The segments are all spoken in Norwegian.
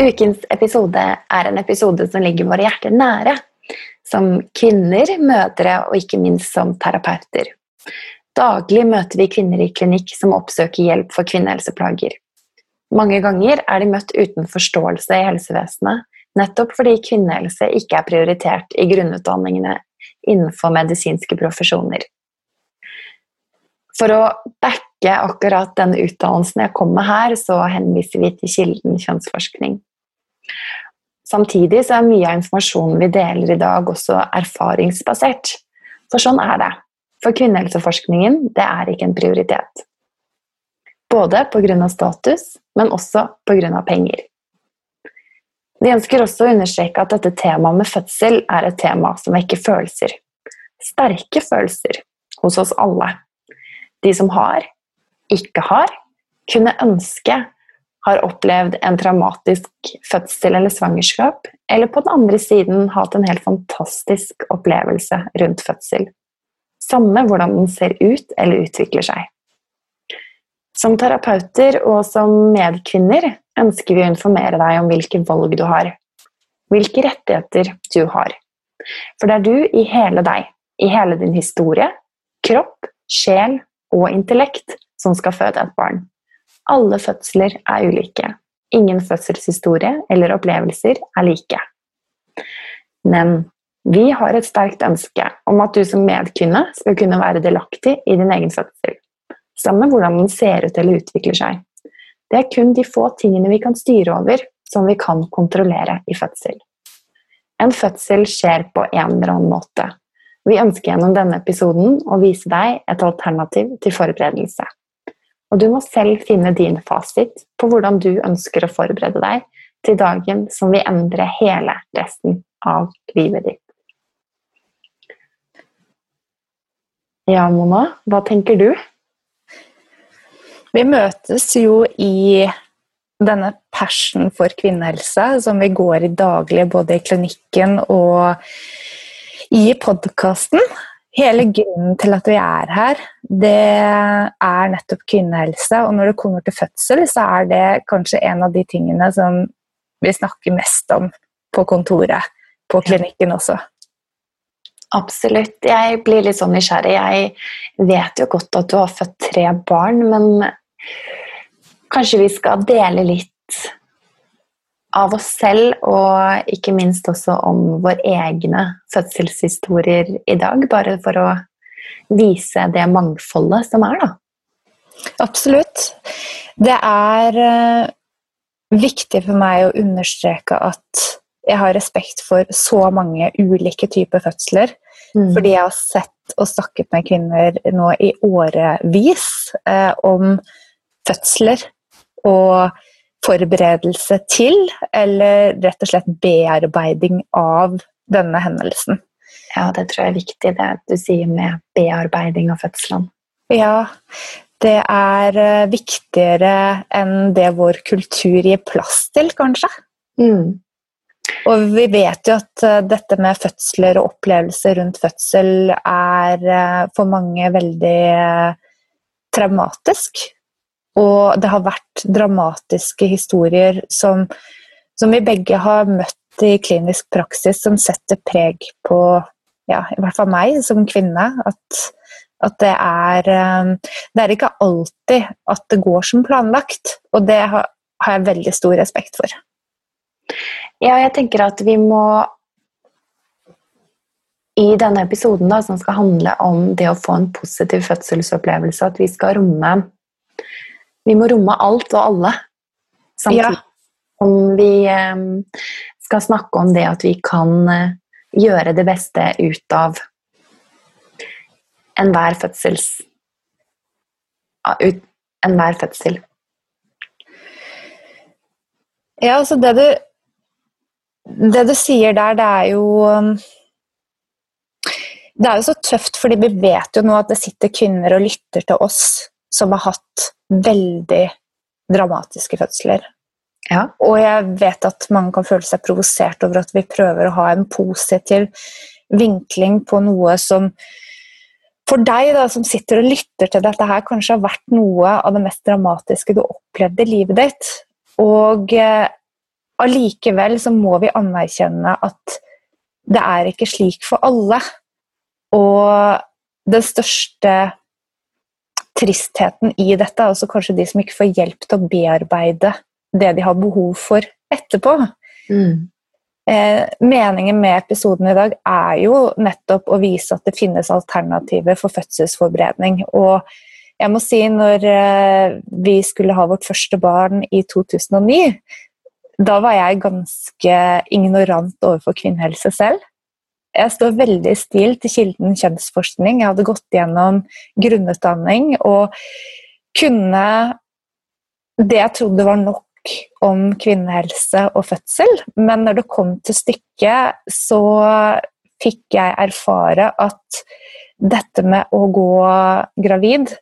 Ukens episode er en episode som ligger våre hjerter nære. Som kvinner, mødre og ikke minst som terapeuter. Daglig møter vi kvinner i klinikk som oppsøker hjelp for kvinnehelseplager. Mange ganger er de møtt uten forståelse i helsevesenet, nettopp fordi kvinnehelse ikke er prioritert i grunnutdanningene innenfor medisinske profesjoner. For å backe akkurat den utdannelsen jeg kom med her, så henviser vi til kilden kjønnsforskning. Samtidig så er mye av informasjonen vi deler i dag, også erfaringsbasert. For sånn er det. For kvinnehelseforskningen det er ikke en prioritet. Både pga. status, men også pga. penger. Vi ønsker også å understreke at dette temaet med fødsel er et tema som vekker følelser. Sterke følelser hos oss alle. De som har, ikke har, kunne ønske har opplevd en traumatisk fødsel eller svangerskap, eller på den andre siden hatt en helt fantastisk opplevelse rundt fødsel. Samme hvordan den ser ut eller utvikler seg. Som terapeuter og som medkvinner ønsker vi å informere deg om hvilke valg du har, hvilke rettigheter du har. For det er du i hele deg, i hele din historie, kropp, sjel og intellekt som skal føde et barn. Alle fødsler er ulike. Ingen fødselshistorie eller opplevelser er like. Men vi har et sterkt ønske om at du som medkvinne skal kunne være delaktig i din egen fødsel. Samme hvordan den ser ut eller utvikler seg. Det er kun de få tingene vi kan styre over, som vi kan kontrollere i fødsel. En fødsel skjer på en eller annen måte. Vi ønsker gjennom denne episoden å vise deg et alternativ til forberedelse. Og du må selv finne din fasit på hvordan du ønsker å forberede deg til dagen som vil endre hele resten av livet ditt. Ja, Mona, hva tenker du? Vi møtes jo i denne passion for kvinnehelse som vi går i daglig både i klinikken og i podkasten. Hele grunnen til at vi er her, det er nettopp kvinnehelse. Og når det kommer til fødsel, så er det kanskje en av de tingene som vi snakker mest om på kontoret, på klinikken også. Absolutt. Jeg blir litt sånn nysgjerrig. Jeg vet jo godt at du har født tre barn, men kanskje vi skal dele litt av oss selv, og ikke minst også om våre egne fødselshistorier i dag, bare for å vise det mangfoldet som er, da. Absolutt. Det er uh, viktig for meg å understreke at jeg har respekt for så mange ulike typer fødsler. Mm. Fordi jeg har sett og snakket med kvinner nå i årevis eh, om fødsler. Og forberedelse til, eller rett og slett bearbeiding av denne hendelsen. Ja, det tror jeg er viktig, det du sier med bearbeiding av fødselen. Ja, det er eh, viktigere enn det vår kultur gir plass til, kanskje. Mm. Og vi vet jo at eh, dette med fødsler og opplevelser rundt fødsel er eh, for mange veldig traumatisk. Og det har vært dramatiske historier som, som vi begge har møtt i klinisk praksis, som setter preg på ja, i hvert fall meg som kvinne. At, at det er um, Det er ikke alltid at det går som planlagt. Og det har, har jeg veldig stor respekt for. Ja, jeg tenker at vi må i denne episoden da, som skal handle om det å få en positiv fødselsopplevelse, at vi skal romme vi må romme alt og alle samtidig. Ja. Om vi eh, skal snakke om det at vi kan eh, gjøre det beste ut av enhver fødsels Enhver fødsel. Ja, altså det du det du sier der, det er jo um, Det er jo så tøft, fordi vi vet jo nå at det sitter kvinner og lytter til oss som har hatt veldig dramatiske fødsler. Ja. Og jeg vet at mange kan føle seg provosert over at vi prøver å ha en positiv vinkling på noe som for deg da, som sitter og lytter til dette her, kanskje har vært noe av det mest dramatiske du opplevde i livet ditt. Og eh, allikevel så må vi anerkjenne at det er ikke slik for alle. Og den største tristheten i dette er også kanskje de som ikke får hjelp til å bearbeide det de har behov for etterpå. Mm. Eh, meningen med episoden i dag er jo nettopp å vise at det finnes alternativer for fødselsforberedning. Og jeg må si, når eh, vi skulle ha vårt første barn i 2009, da var jeg ganske ignorant overfor kvinnehelse selv. Jeg står veldig i stil til Kilden kjønnsforskning. Jeg hadde gått gjennom grunnutdanning og kunne det jeg trodde var nok om kvinnehelse og fødsel. Men når det kom til stykket, så fikk jeg erfare at dette med å gå gravid,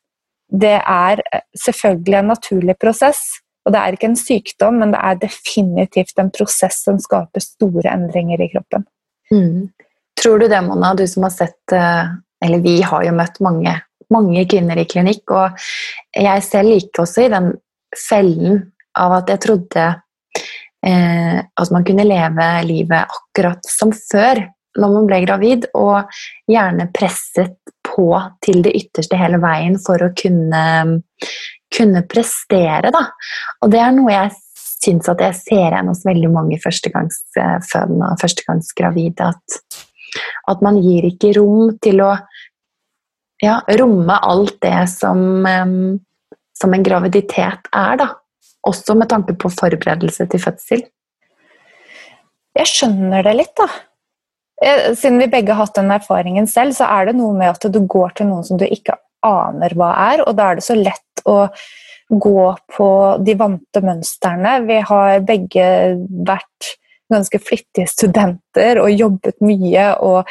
det er selvfølgelig en naturlig prosess. Og det er ikke en sykdom, men det er definitivt en prosess som skaper store endringer i kroppen. Mm. Tror du det, Mona, du som har sett eh, Eller vi har jo møtt mange, mange kvinner i klinikk, og jeg selv gikk også i den fellen av at jeg trodde eh, at man kunne leve livet akkurat som før når man ble gravid, og gjerne presset på til det ytterste hele veien for å kunne, kunne prestere. Da. Og det er noe jeg syns at jeg ser igjen hos veldig mange førstegangsfødende og førstegangsgravide. At, at man gir ikke rom til å ja, romme alt det som, som en graviditet er, da. Også med tanke på forberedelse til fødsel. Jeg skjønner det litt, da. Eh, siden vi begge har hatt den erfaringen selv, så er det noe med at du går til noen som du ikke aner hva er, og da er det så lett å gå på de vante mønstrene. Vi har begge vært ganske flittige studenter og jobbet mye og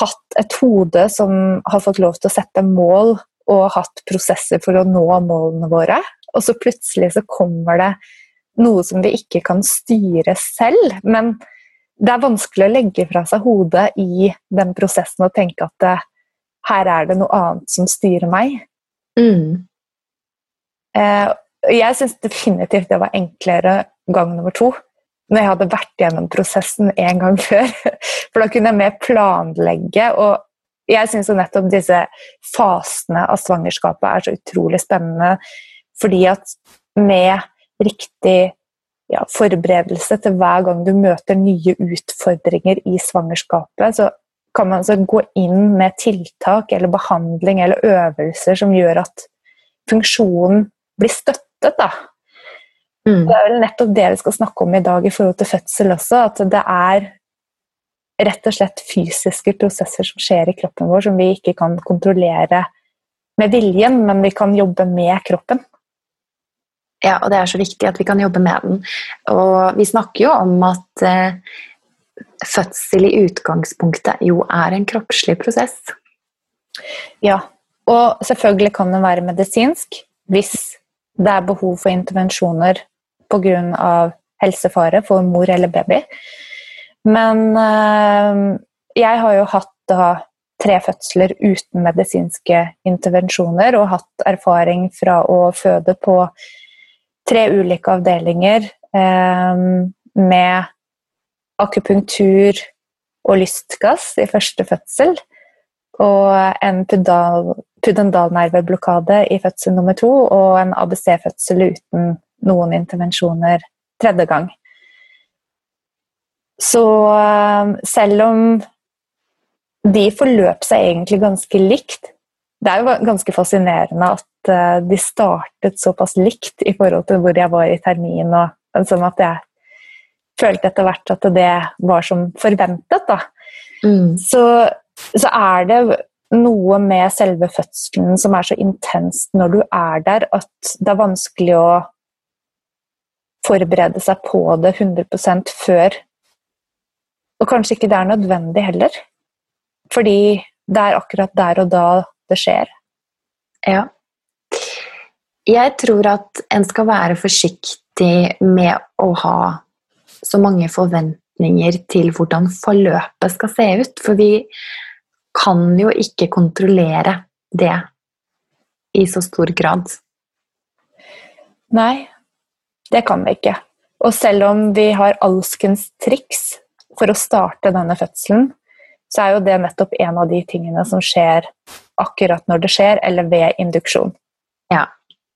hatt et hode som har fått lov til å sette mål og hatt prosesser for å nå målene våre. Og så plutselig så kommer det noe som vi ikke kan styre selv. Men det er vanskelig å legge fra seg hodet i den prosessen og tenke at det, her er det noe annet som styrer meg. Mm. Eh, jeg syns definitivt det var enklere gang nummer to. Når jeg hadde vært gjennom prosessen en gang før. For da kunne jeg mer planlegge. Og jeg syns nettopp disse fasene av svangerskapet er så utrolig spennende fordi at med riktig ja, forberedelse til hver gang du møter nye utfordringer i svangerskapet, så kan man altså gå inn med tiltak eller behandling eller øvelser som gjør at funksjonen blir støttet. Da. Mm. Det er vel nettopp det vi skal snakke om i dag i forhold til fødsel også. At det er rett og slett fysiske prosesser som skjer i kroppen vår, som vi ikke kan kontrollere med viljen, men vi kan jobbe med kroppen. Ja, og det er så viktig at vi kan jobbe med den. Og vi snakker jo om at eh, fødsel i utgangspunktet jo er en kroppslig prosess. Ja, og selvfølgelig kan den være medisinsk hvis det er behov for intervensjoner pga. helsefare for mor eller baby. Men øh, jeg har jo hatt da tre fødsler uten medisinske intervensjoner og hatt erfaring fra å føde på tre ulike avdelinger eh, med akupunktur og lystgass i første fødsel. Og en pudendalnerveblokade i fødsel nummer to og en ABC-fødsel uten noen intervensjoner tredje gang. Så eh, selv om de forløp seg egentlig ganske likt Det er jo ganske fascinerende at uh, de startet såpass likt i forhold til hvor jeg var i termin, og sånn at jeg følte etter hvert at det var som forventet. Da. Mm. Så, så, er det noe med selve fødselen som er så intenst når du er der, at det er vanskelig å forberede seg på det 100% før Og kanskje ikke det er nødvendig heller. Fordi det er akkurat der og da det skjer. Ja. Jeg tror at en skal være forsiktig med å ha så mange forventninger til hvordan forløpet skal se ut. For vi kan jo ikke kontrollere det i så stor grad. Nei, det kan vi ikke. Og selv om vi har alskens triks for å starte denne fødselen, så er jo det nettopp en av de tingene som skjer akkurat når det skjer, eller ved induksjon. Ja.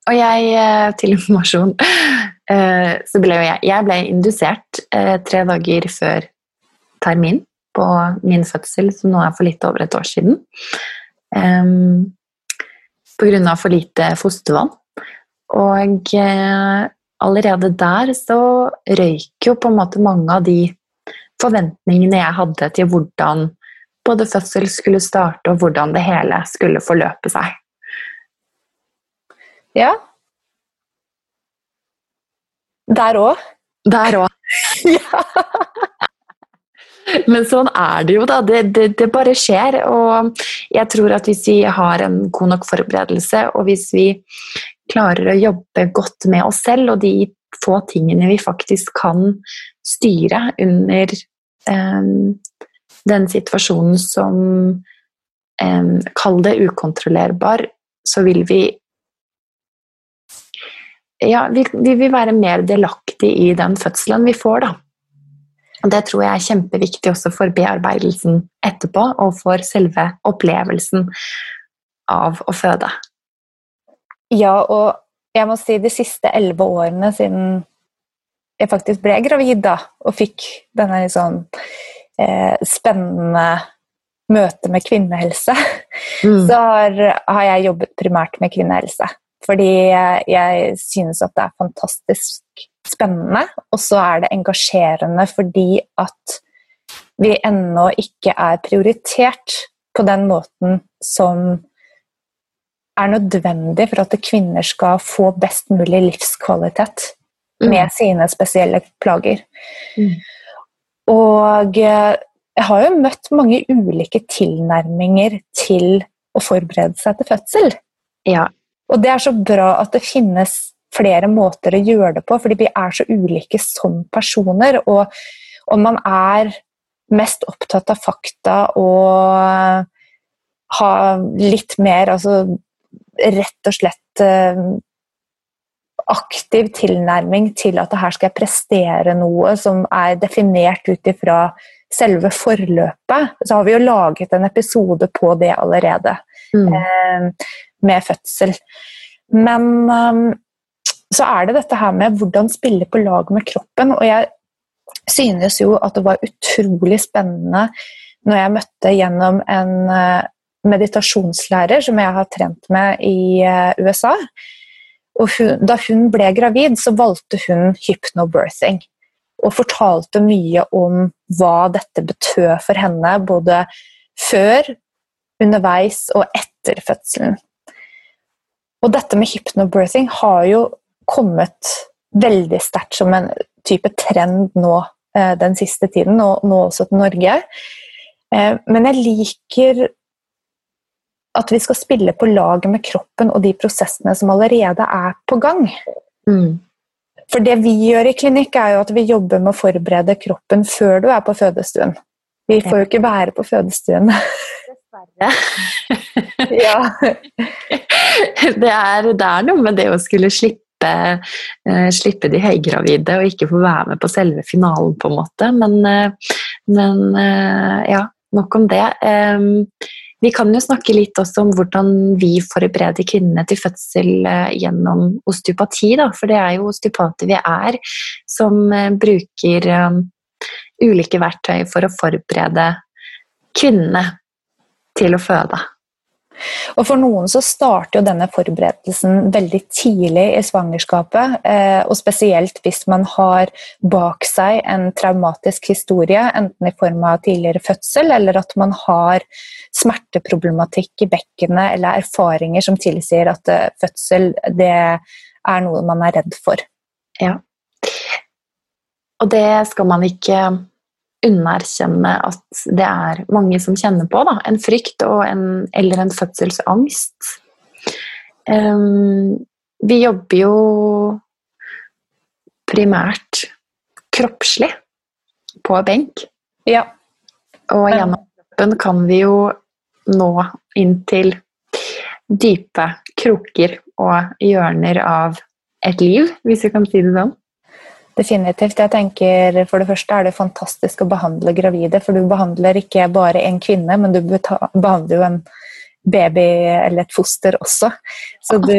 Og jeg, eh, til informasjon, eh, så ble jo jeg, jeg ble indusert eh, tre dager før termin på min fødsel, som nå er for litt over et år siden. Um, på grunn av for lite fostervann. Og allerede der så røyk jo på en måte mange av de forventningene jeg hadde til hvordan både fødsel skulle starte, og hvordan det hele skulle forløpe seg. Ja. Der òg. Der òg. ja. Men sånn er det jo, da. Det, det, det, bare skjer. Og jeg tror at hvis vi har en god nok forberedelse, og hvis vi klarer å jobbe godt med oss selv og de få tingene vi faktisk kan styre under um, den situasjonen som um, Kall det ukontrollerbar, så vil vi Ja, vi, vi vil være mer delaktig i den fødselen vi får, da. Og Det tror jeg er kjempeviktig også for bearbeidelsen etterpå, og for selve opplevelsen av å føde. Ja, og jeg må si de siste elleve årene siden jeg faktisk ble gravid da, og fikk denne sånn eh, spennende møte med kvinnehelse, mm. så har, har, jeg jobbet primært med kvinnehelse. Fordi jeg synes at det er fantastisk spennende, og så er det engasjerende fordi at vi ennå ikke er prioritert på den måten som er nødvendig for at kvinner skal få best mulig livskvalitet mm. med sine spesielle plager. Mm. Og eh, jeg har jo møtt mange ulike tilnærminger til å forberede seg til fødsel. Ja. Og det er så bra at det finnes flere måter å gjøre det på, fordi vi er så ulike som personer. Og om man er mest opptatt av fakta og ha litt mer altså rett og slett eh, aktiv tilnærming til at her skal jeg prestere noe som er definert ut ifra selve forløpet. Så har vi jo laget en episode på det allerede, mm. eh, med fødsel. Men um, så er det dette her med hvordan spille på lag med kroppen. Og jeg synes jo at det var utrolig spennende når jeg møtte gjennom en meditasjonslærer som jeg har trent med i uh, USA. Og hun, da hun ble gravid, så valgte hun hypnobirthing. Og fortalte mye om hva dette betød for henne, både før, underveis og etter fødselen. Og dette med hypnobirthing har jo kommet veldig sterkt som en type trend nå eh, den siste tiden, og nå også til Norge. Eh, men jeg liker at vi skal spille på laget med kroppen og de prosessene som allerede er på gang. Mm. For det vi gjør i klinikk, er jo at vi jobber med å forberede kroppen før du er på fødestuen. Vi får jo ikke være på fødestuen. Dessverre. ja. Det er, det er noe med det å skulle slippe slippe, uh, slippe de høygravide og ikke få være med på selve finalen, på en måte. Men, uh, men uh, ja, nok om det. Vi kan jo snakke litt også om hvordan vi forbereder kvinnene til fødsel gjennom osteopati. Da. For det er jo osteopater vi er, som bruker um, ulike verktøy for å forberede kvinnene til å føde. Og For noen så starter jo denne forberedelsen veldig tidlig i svangerskapet. Eh, og spesielt hvis man har bak seg en traumatisk historie, enten i form av tidligere fødsel, eller at man har smerteproblematikk i bekkenet, eller erfaringer som tilsier at eh, fødsel det er noe man er redd for. Ja. Og det skal man ikke undererkjenne at det er mange som kjenner på da, en frykt en, eller en fødselsangst. Um, vi jobber jo primært kroppslig på benk. Ja. Og gjennom kroppen kan vi jo nå inn til dype kroker og hjørner av et liv, hvis vi kan si det sånn. Definitivt. Jeg tenker For det første er det fantastisk å behandle gravide, for du behandler ikke bare en kvinne, men du behandler jo en baby eller et foster også. Så du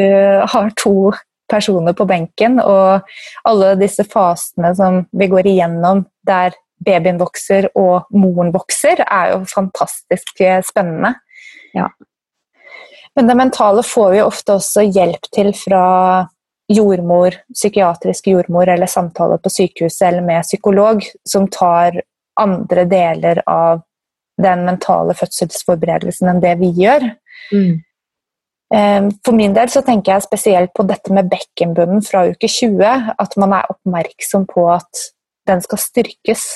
har to personer på benken, og alle disse fasene som vi går igjennom der babyen vokser og moren vokser, er jo fantastisk spennende. Ja. Men det mentale får vi ofte også hjelp til fra jordmor, psykiatrisk jordmor eller samtale på sykehuset eller med psykolog som tar andre deler av den mentale fødselsforberedelsen enn det vi gjør. Mm. Ehm, for min del så tenker jeg spesielt på dette med bekkenbunnen fra uke 20. At man er oppmerksom på at den skal styrkes.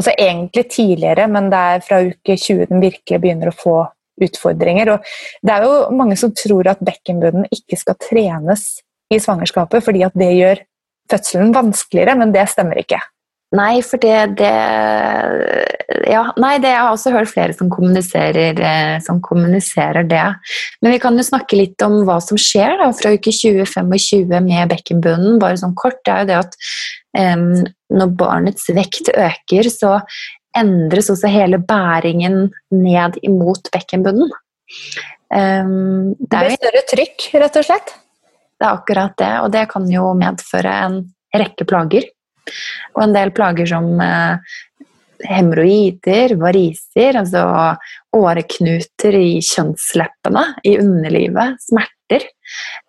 Altså egentlig tidligere, men det er fra uke 20 den virkelig begynner å få utfordringer. Og det er jo mange som tror at bekkenbunnen ikke skal trenes i svangerskapet fordi at det gjør fødselen vanskeligere, men det stemmer ikke. Nei, for det, det Ja, nei, det jeg har også hørt flere som kommuniserer, eh, som kommuniserer det. Men vi kan jo snakke litt om hva som skjer da, fra uke 20-25 med bekkenbunnen. Bare sånn kort, det er jo det at um, når barnets vekt øker, så endres også hele bæringen ned imot bekkenbunnen. Um, det, det blir større trykk, rett og slett? Det er akkurat det, og det kan jo medføre en rekke plager. Og en del plager som eh, hemoroider, variser, altså åreknuter i kjønnsleppene, i underlivet, smerter.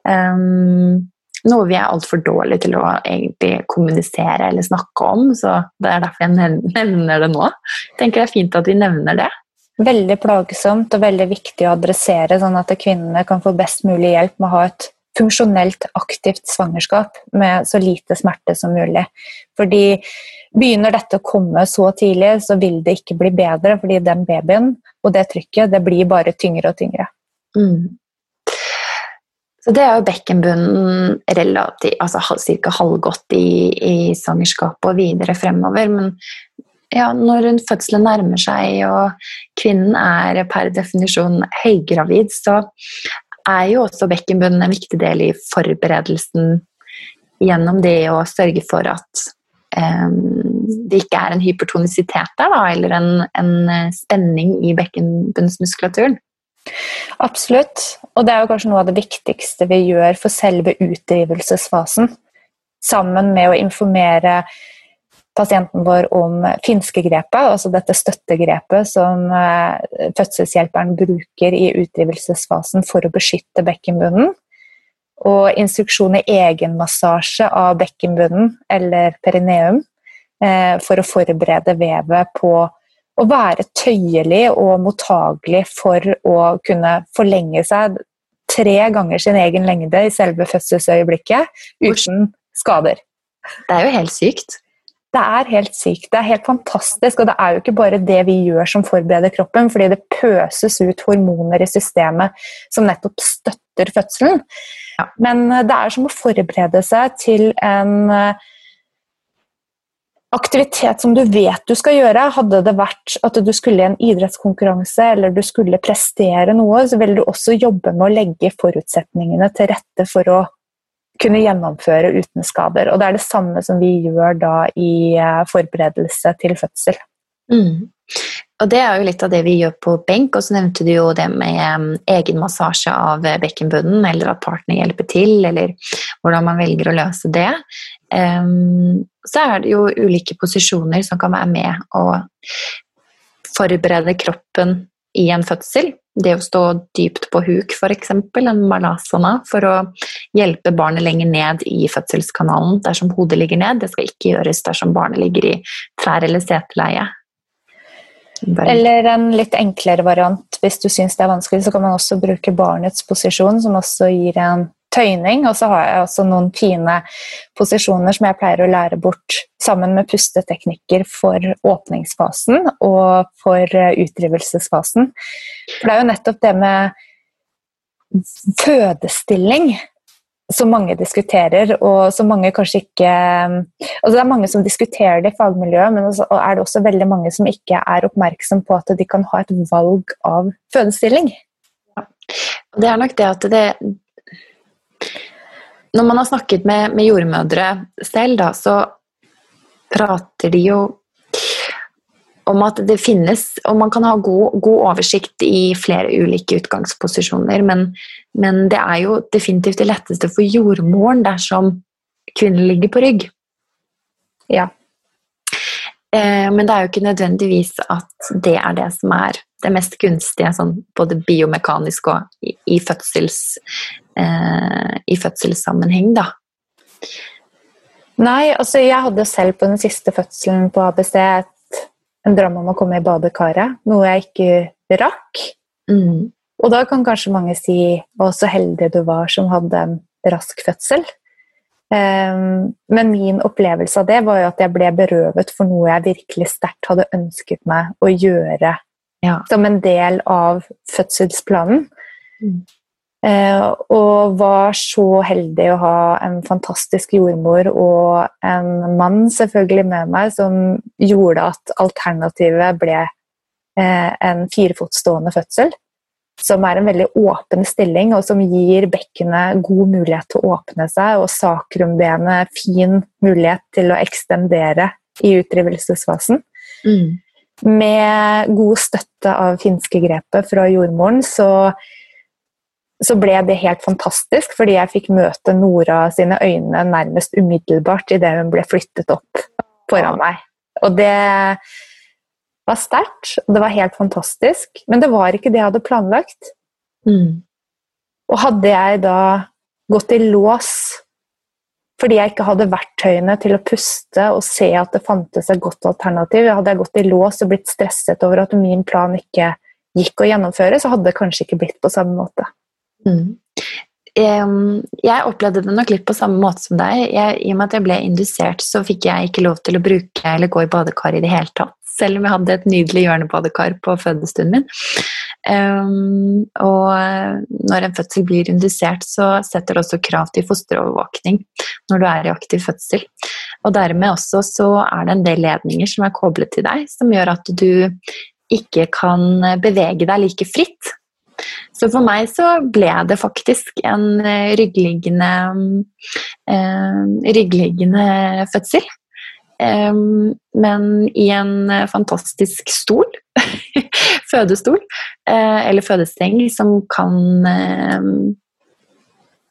Um, noe vi er altfor dårlige til å egentlig kommunisere eller snakke om, så det er derfor jeg nevner det nå. Jeg tenker det er fint at vi nevner det. Veldig plagsomt og veldig viktig å adressere, sånn at kvinnene kan få best mulig hjelp med å ha et funksjonelt aktivt svangerskap med så lite smerte som mulig. Fordi Begynner dette å komme så tidlig, så vil det ikke bli bedre. fordi den babyen og det trykket det blir bare tyngre og tyngre. Mm. Så det er jo bekkenbunnen relativt, altså ca. halvgått i, i svangerskapet og videre fremover. Men ja, når fødselen nærmer seg og kvinnen er per definisjon høygravid, så er jo også bekkenbunnen en viktig del i forberedelsen gjennom det å sørge for at um, det ikke er en hypertonisitet der, da, eller en, en spenning i bekkenbunnsmuskulaturen. Absolutt. Og det er jo kanskje noe av det viktigste vi gjør for selve utdrivelsesfasen. Sammen med å informere pasienten vår om finskegrepet, altså dette støttegrepet som eh, fødselshjelperen bruker i utdrivelsesfasen for å beskytte bekkenbunnen. Og instruksjon i egenmassasje av bekkenbunnen eller perineum eh, for å forberede vevet på å være tøyelig og mottagelig for å kunne forlenge seg tre ganger sin egen lengde i selve fødselsøyeblikket uten skader. Det er jo helt sykt. Det er helt sykt. Det er helt fantastisk. Og det er jo ikke bare det vi gjør som forbereder kroppen, fordi det pøses ut hormoner i systemet som nettopp støtter fødselen. Ja. Men eh, det er som å forberede seg til en eh, aktivitet som du vet du skal gjøre. Hadde det vært at du skulle i en idrettskonkurranse eller du skulle prestere noe, så ville du også jobbe med å legge forutsetningene til rette for å kunne gjennomføre uten skader. Og det er det samme som vi gjør da i eh, forberedelse til fødsel. Mm. Og det er jo litt av det vi gjør på benk, og så nevnte du jo det med um, egen massasje av bekkenbunnen, eller at partner hjelper til, eller hvordan man velger å løse det. Så er det jo ulike posisjoner som kan være med å forberede kroppen i en fødsel. Det å stå dypt på huk, f.eks., en malasana, for å hjelpe barnet lenger ned i fødselskanalen dersom hodet ligger ned. Det skal ikke gjøres dersom barnet ligger i trær- eller seteleie. Eller en litt enklere variant. Hvis du syns det er vanskelig, så kan man også bruke barnets posisjon, som også gir en tøyning. Og så har jeg også noen fine posisjoner som jeg pleier å lære bort sammen med pusteteknikker for åpningsfasen og for utdrivelsesfasen. For det er jo nettopp det med fødestilling som mange diskuterer, og som mange kanskje ikke altså Det er mange som diskuterer det i fagmiljøet, men så er det også veldig mange som ikke er oppmerksom på at de kan ha et valg av fødestilling. Det er nok det at det Når man har snakket med, med jordmødre selv, da, så prater de jo om at det finnes Og man kan ha god, god oversikt i flere ulike utgangsposisjoner, men, men, det er jo definitivt det letteste for jordmoren dersom kvinnen ligger på rygg. Ja. Eh, men det er jo ikke nødvendigvis at det er det som er det mest gunstige, sånn både biomekanisk og i, i, fødsels, eh, i fødselssammenheng, da. Nei, altså jeg hadde selv på den siste fødselen på ABC et, en drøm om å komme i badekaret, noe jeg ikke rakk. Mm. Og da kan kanskje mange si 'Å, så heldig du var som hadde en rask fødsel'. Um, men min opplevelse av det var jo at jeg ble berøvet for noe jeg virkelig sterkt hadde ønsket meg å gjøre ja. som en del av fødselsplanen. Mm. Eh, og var så heldig å ha en fantastisk jordmor og en mann selvfølgelig med meg som gjorde at alternativet ble eh, en firefotstående fødsel. Som er en veldig åpen stilling, og som gir bekkenet god mulighet til å åpne seg, og sakrumbenet fin mulighet til å ekstendere i utdrivelsesfasen. Mm. Med god støtte av finskegrepet fra jordmoren så så ble det helt fantastisk, fordi jeg fikk møte Nora sine øyne nærmest umiddelbart idet hun ble flyttet opp foran meg. Og det var sterkt, og det var helt fantastisk. Men det var ikke det jeg hadde planlagt. Mm. Og hadde jeg da gått i lås fordi jeg ikke hadde verktøyene til å puste og se at det fantes et godt alternativ, hadde jeg gått i lås og blitt stresset over at min plan ikke gikk å gjennomføre, så hadde det kanskje ikke blitt på samme måte. Mm. Jeg opplevde det nok litt på samme måte som deg. Jeg, I og med at jeg ble indusert, så fikk jeg ikke lov til å bruke eller gå i badekar i det hele tatt. Selv om jeg hadde et nydelig hjørnebadekar på fødestunden min. Um, og når en fødsel blir indusert, så setter det også krav til fosterovervåkning når du er i aktiv fødsel. Og dermed også så er det en del ledninger som er koblet til deg, som gjør at du ikke kan bevege deg like fritt så for meg så ble det faktisk en eh, ryggliggende, eh, ryggliggende fødsel. Eh, men i en fantastisk stol. fødestol. Eh, eller fødesteng som kan eh,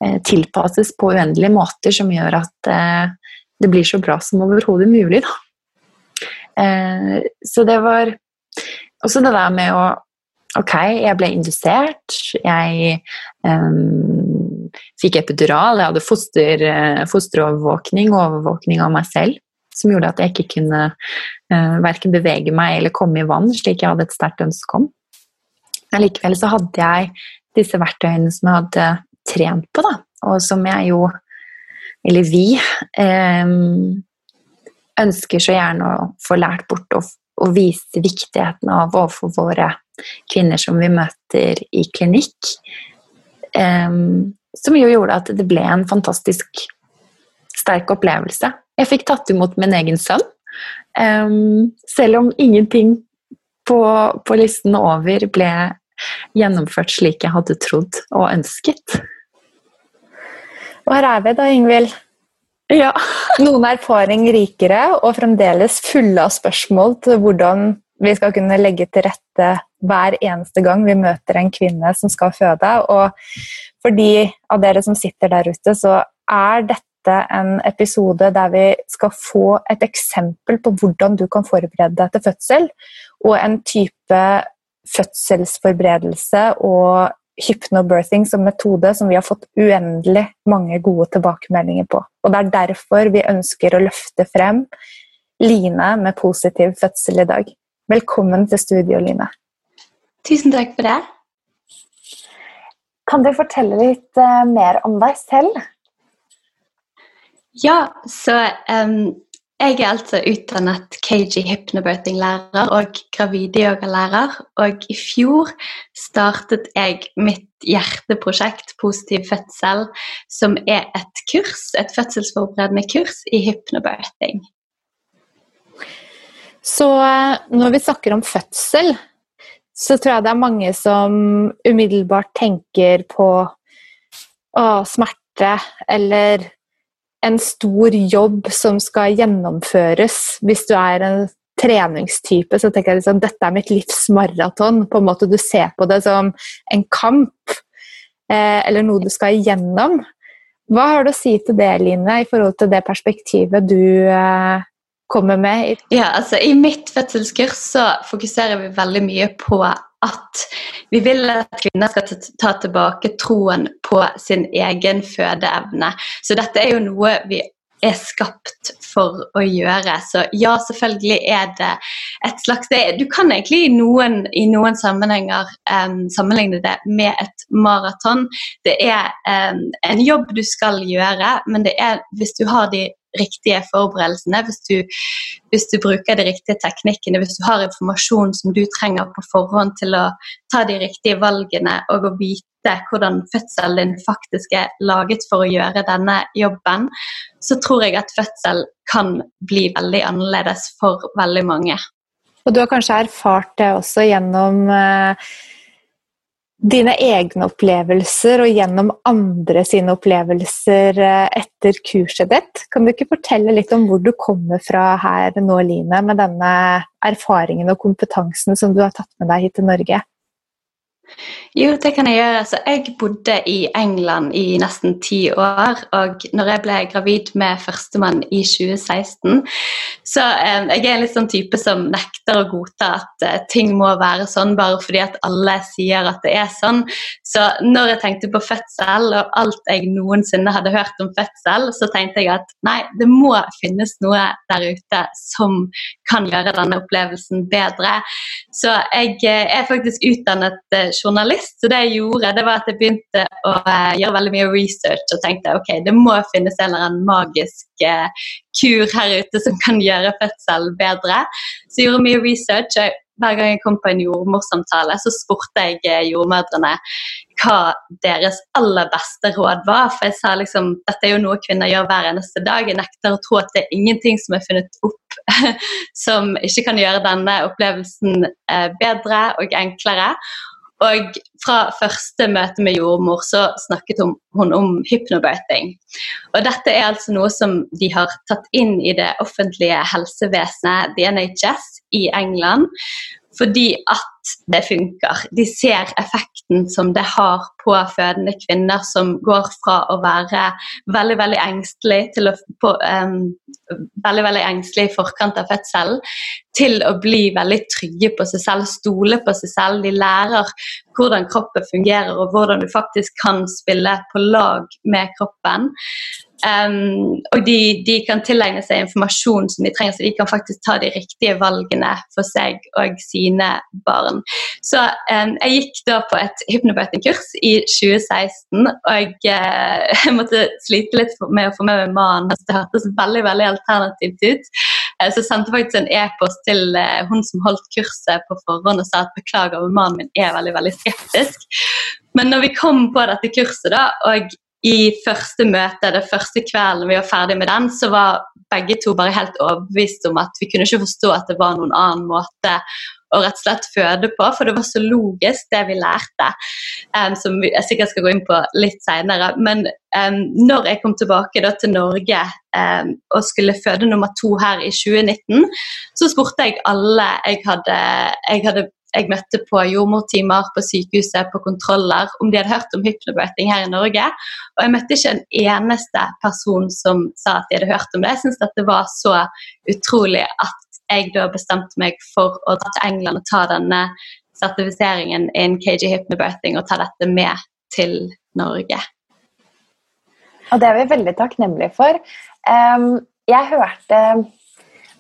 eh, tilpasses på uendelige måter som gjør at det blir så bra som overhodet mulig. Så det var også det der med å Ok, jeg ble indusert. Jeg um, fikk epidural. Jeg hadde foster, fosterovervåkning og overvåkning av meg selv. Som gjorde at jeg ikke kunne eh, verken bevege meg eller komme i vann, slik jeg hadde et sterkt ønske om. Men likevel så hadde jeg disse verktøyene som jeg hadde trent på, da, og som jeg jo, eller vi, um, ønsker så gjerne å få lært bort og, og vise viktigheten av overfor våre kvinner som vi møter i klinikk. Um, som jo gjorde at det ble en fantastisk sterk opplevelse. Jeg fikk tatt imot min egen sønn. Um, selv om ingenting på, på, listen over ble gjennomført slik jeg hadde trodd og ønsket. Og her er vi da, Ingvild. Ja. Noen erfaring rikere og fremdeles fulle av spørsmål til hvordan vi skal kunne legge til rette hver eneste gang vi møter en kvinne som skal føde. Og for de av dere som sitter der ute, så er dette en episode der vi skal få et eksempel på hvordan du kan forberede deg til fødsel, og en type fødselsforberedelse og hypnobirthing som metode som vi har fått uendelig mange gode tilbakemeldinger på. Og Det er derfor vi ønsker å løfte frem Line med positiv fødsel i dag. Velkommen til studio, Line. Tusen takk for det. Kan du fortelle litt uh, mer om deg selv? Ja, så um, jeg er altså utdannet KG hypnobirthing-lærer og gravideyogalærer. Og i fjor startet jeg mitt hjerteprosjekt Positiv fødsel, som er et kurs, et fødselsforberedende kurs i hypnobirthing. Så eh, når vi snakker om fødsel, så tror jeg det er mange som umiddelbart tenker på å, smerte eller en stor jobb som skal gjennomføres. Hvis du er en treningstype, så tenker jeg liksom, dette er mitt livs maraton. På en måte Du ser på det som en kamp, eh, eller noe du skal igjennom. Hva har du å si til det, Line, i forhold til det perspektivet du eh, kommer med? Ja, altså I mitt fødselskurs så fokuserer vi veldig mye på at vi vil at kvinner skal ta tilbake troen på sin egen fødeevne. Så dette er jo noe vi er skapt for å gjøre. Så ja, selvfølgelig er det et slags det, Du kan egentlig i noen, i noen sammenhenger um, sammenligne det med et maraton. Det er um, en jobb du skal gjøre, men det er hvis du har de riktige forberedelsene, hvis du, hvis du, bruker de riktige teknikkene, hvis du har informasjon som du trenger på forhånd til å ta de riktige valgene og å vite hvordan fødselen din faktisk er laget for å gjøre denne jobben, så tror jeg at fødsel kan bli veldig annerledes for veldig mange. Og du har kanskje erfart det også gjennom eh dine egne opplevelser og gjennom andre sine opplevelser eh, etter kurset ditt. Kan du ikke fortelle litt om hvor du kommer fra her nå, Line, med denne erfaringen og kompetansen som du har tatt med deg hit til Norge? Jo, det kan jeg gjøre. Så jeg bodde i England i nesten ti år. Og når jeg ble gravid med førstemann i 2016 Så eh, jeg er en litt sånn type som nekter å godta at eh, ting må være sånn bare fordi at alle sier at det er sånn. Så når jeg tenkte på fødsel og alt jeg noensinne hadde hørt om fødsel, så tenkte jeg at nei, det må finnes noe der ute som kan gjøre denne opplevelsen bedre. Så jeg eh, er faktisk utdannet eh, journalist. Så det jeg gjorde, det var at jeg begynte å uh, gjøre veldig mye research og tenkte ok, det må finnes en eller annen magisk uh, kur her ute som kan gjøre fødsel bedre. Så jeg gjorde mye research. og hver gang jeg kom på en jordmorsamtale, så spurte jeg eh, jordmødrene hva deres aller beste råd var. For jeg sa liksom dette er jo noe kvinner gjør hver eneste dag. Jeg nekter å tro at det er ingenting som er funnet opp som ikke kan gjøre denne opplevelsen bedre og enklere. Og fra første møte med jordmor så snakket hun om hypnobirthing. Og dette er altså noe som de har tatt inn i det offentlige helsevesenet, DNHS, i England fordi at det funker. De ser effekten som det har på fødende kvinner som går fra å være veldig veldig engstelig til å på, um, veldig, veldig engstelig i forkant av fødselen, til å bli veldig trygge på seg selv, stole på seg selv. De lærer hvordan kroppen fungerer og hvordan du faktisk kan spille på lag med kroppen. Um, og de, de, kan tilegne seg informasjon som de trenger, så de kan faktisk ta de riktige valgene for seg og sine barn. Så um, jeg gikk da på et hypnobirthing-kurs i 2016, og uh, jeg måtte slite litt med å få med meg mannen. Altså, det hørtes veldig veldig alternativt ut. Uh, så sendte faktisk en e-post til uh, hun som holdt kurset på forhånd og sa at beklager, men mannen min er veldig, veldig skeptisk. Men når vi kom på dette kurset, da, og i første møte, det første kvelden vi var ferdig med den, så var begge to bare helt overbevist om at vi kunne ikke forstå at det var noen annen måte å rett og slett føde på, for det var så logisk, det vi lærte. Um, som jeg sikkert skal gå inn på litt seinere. Men um, når jeg kom tilbake da, til Norge um, og skulle føde nummer to her i 2019, så spurte jeg alle jeg hadde, jeg hadde jeg møtte på jordmortimer på sykehuset, på kontroller, om de hadde hørt om hypnobirthing her i Norge. Og jeg møtte ikke en eneste person som sa at de hadde hørt om det. Jeg syns det var så utrolig at jeg da bestemte meg for å dra til England og ta denne sertifiseringen innen KG hypnobirthing og ta dette med til Norge. Og det er vi veldig takknemlige for. jeg hørte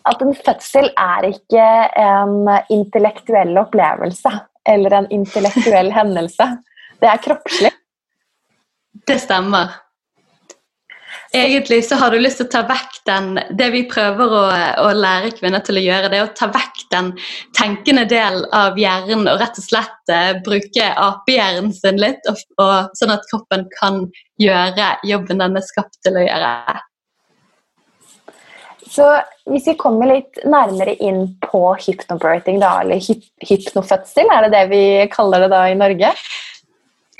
at en fødsel er ikke en intellektuell opplevelse eller en intellektuell hendelse. Det er kroppslig. Det stemmer. egentlig så har du lyst til å ta vekk den Det vi prøver å, å, lære kvinner til å gjøre, det er å ta vekk den tenkende delen av hjernen og rett og slett uh, bruke apehjernen sin litt, og, og, sånn at kroppen kan gjøre jobben den er skapt til å gjøre. Så hvis vi kommer litt nærmere inn på hypnobirthing, da, eller hypnofødsel, er det det vi kaller det da i Norge?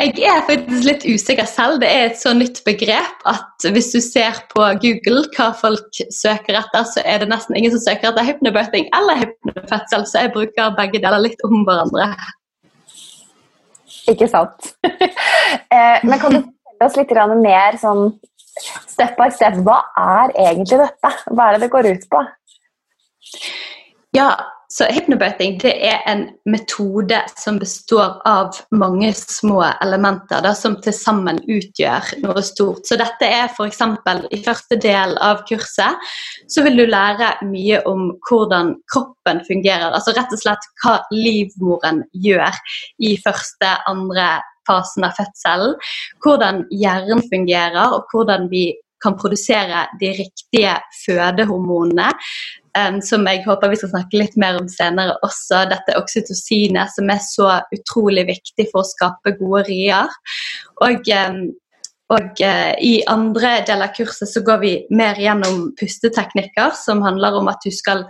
Jeg er faktisk litt usikker selv. Det er et så nytt begrep at hvis du ser på Google hva folk søker etter, så er det nesten ingen som søker etter hypnobirthing eller hypnofødsel, så jeg bruker begge deler litt om hverandre. Ikke sant. Eh, men kan du fortelle oss litt mer sånn step by step, hva er egentlig dette? Hva er det det går ut på? Ja, så hypnobirthing det er en metode som består av mange små elementer da, som til sammen utgjør noe stort. Så dette er f.eks. i første del av kurset så vil du lære mye om hvordan kroppen fungerer. Altså rett og slett hva livmoren gjør i første, andre fasen av fødselen. Hvordan hjernen fungerer, og hvordan vi kan produsere de riktige fødehormonene um, som jeg håper vi skal snakke litt mer om senere også. Dette oksytocinet som er så utrolig viktig for å skape gode rier. Og, um, og uh, i andre del av kurset så går vi mer gjennom pusteteknikker, som handler om at du skal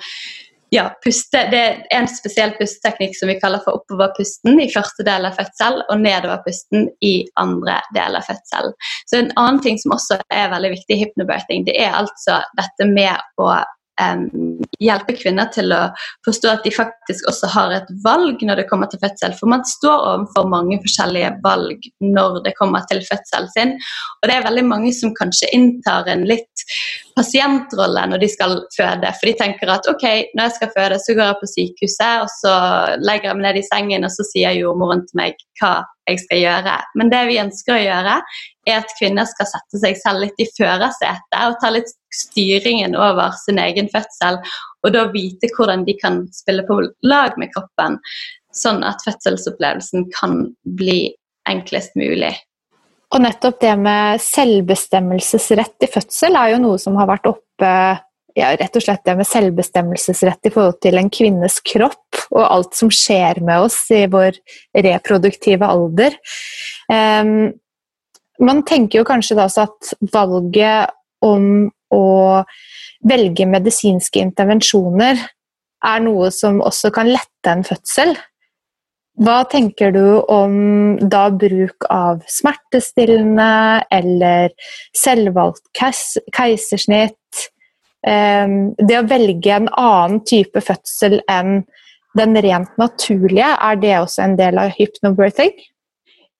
ja, puste. Det er en spesiell pusteteknikk som vi kaller for oppoverpusten i første del av fødsel, og nedoverpusten i andre del av fødsel. Så En annen ting som også er veldig viktig i hypnobirthing, det er altså dette med å um, hjelpe kvinner til å forstå at de faktisk også har et valg når det kommer til fødsel. For man står overfor mange forskjellige valg når det kommer til fødselen sin. Og det er veldig mange som kanskje inntar en litt pasientrolle når de skal føde. For de tenker at ok, når jeg skal føde, så går jeg på sykehuset, og så legger jeg meg ned i sengen, og så sier jordmoren til meg hva jeg skal gjøre. Men det vi ønsker å gjøre, er at kvinner skal sette seg selv litt i førersetet og ta litt styringen over sin egen fødsel. Og da vite hvordan de kan spille på lag med kroppen, sånn at fødselsopplevelsen kan bli enklest mulig. Og nettopp det med selvbestemmelsesrett i fødsel er jo noe som har vært oppe ja, rett og slett det med selvbestemmelsesrett i forhold til en kvinnes kropp og alt som skjer med oss i vår reproduktive alder. Um, man tenker jo kanskje da også at valget om å velge medisinske intervensjoner er noe som også kan lette en fødsel. Hva tenker du om da bruk av smertestillende eller selvvalgt keisersnitt? Ehm, det å velge en annen type fødsel enn den rent naturlige, er det også en del av hypnobirthing?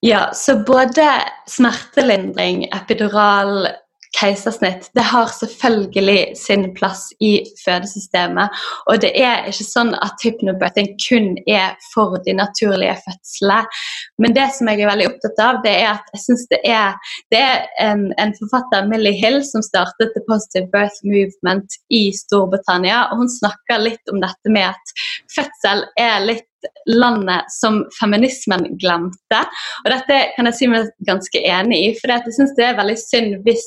Ja, så både smertelindring, epidural, keisersnitt, det har selvfølgelig sin plass i fødesystemet. Og det er ikke sånn at hypnobirthing kun er for de naturlige fødslene. Men det som jeg er veldig opptatt av, det er at jeg syns det er, det er en, en, forfatter, Millie Hill, som startet The Positive Birth Movement i Storbritannia. og Hun snakker litt om dette med at fødsel er litt landet som feminismen glemte. Og dette kan jeg si meg ganske enig i, for jeg syns det er veldig synd hvis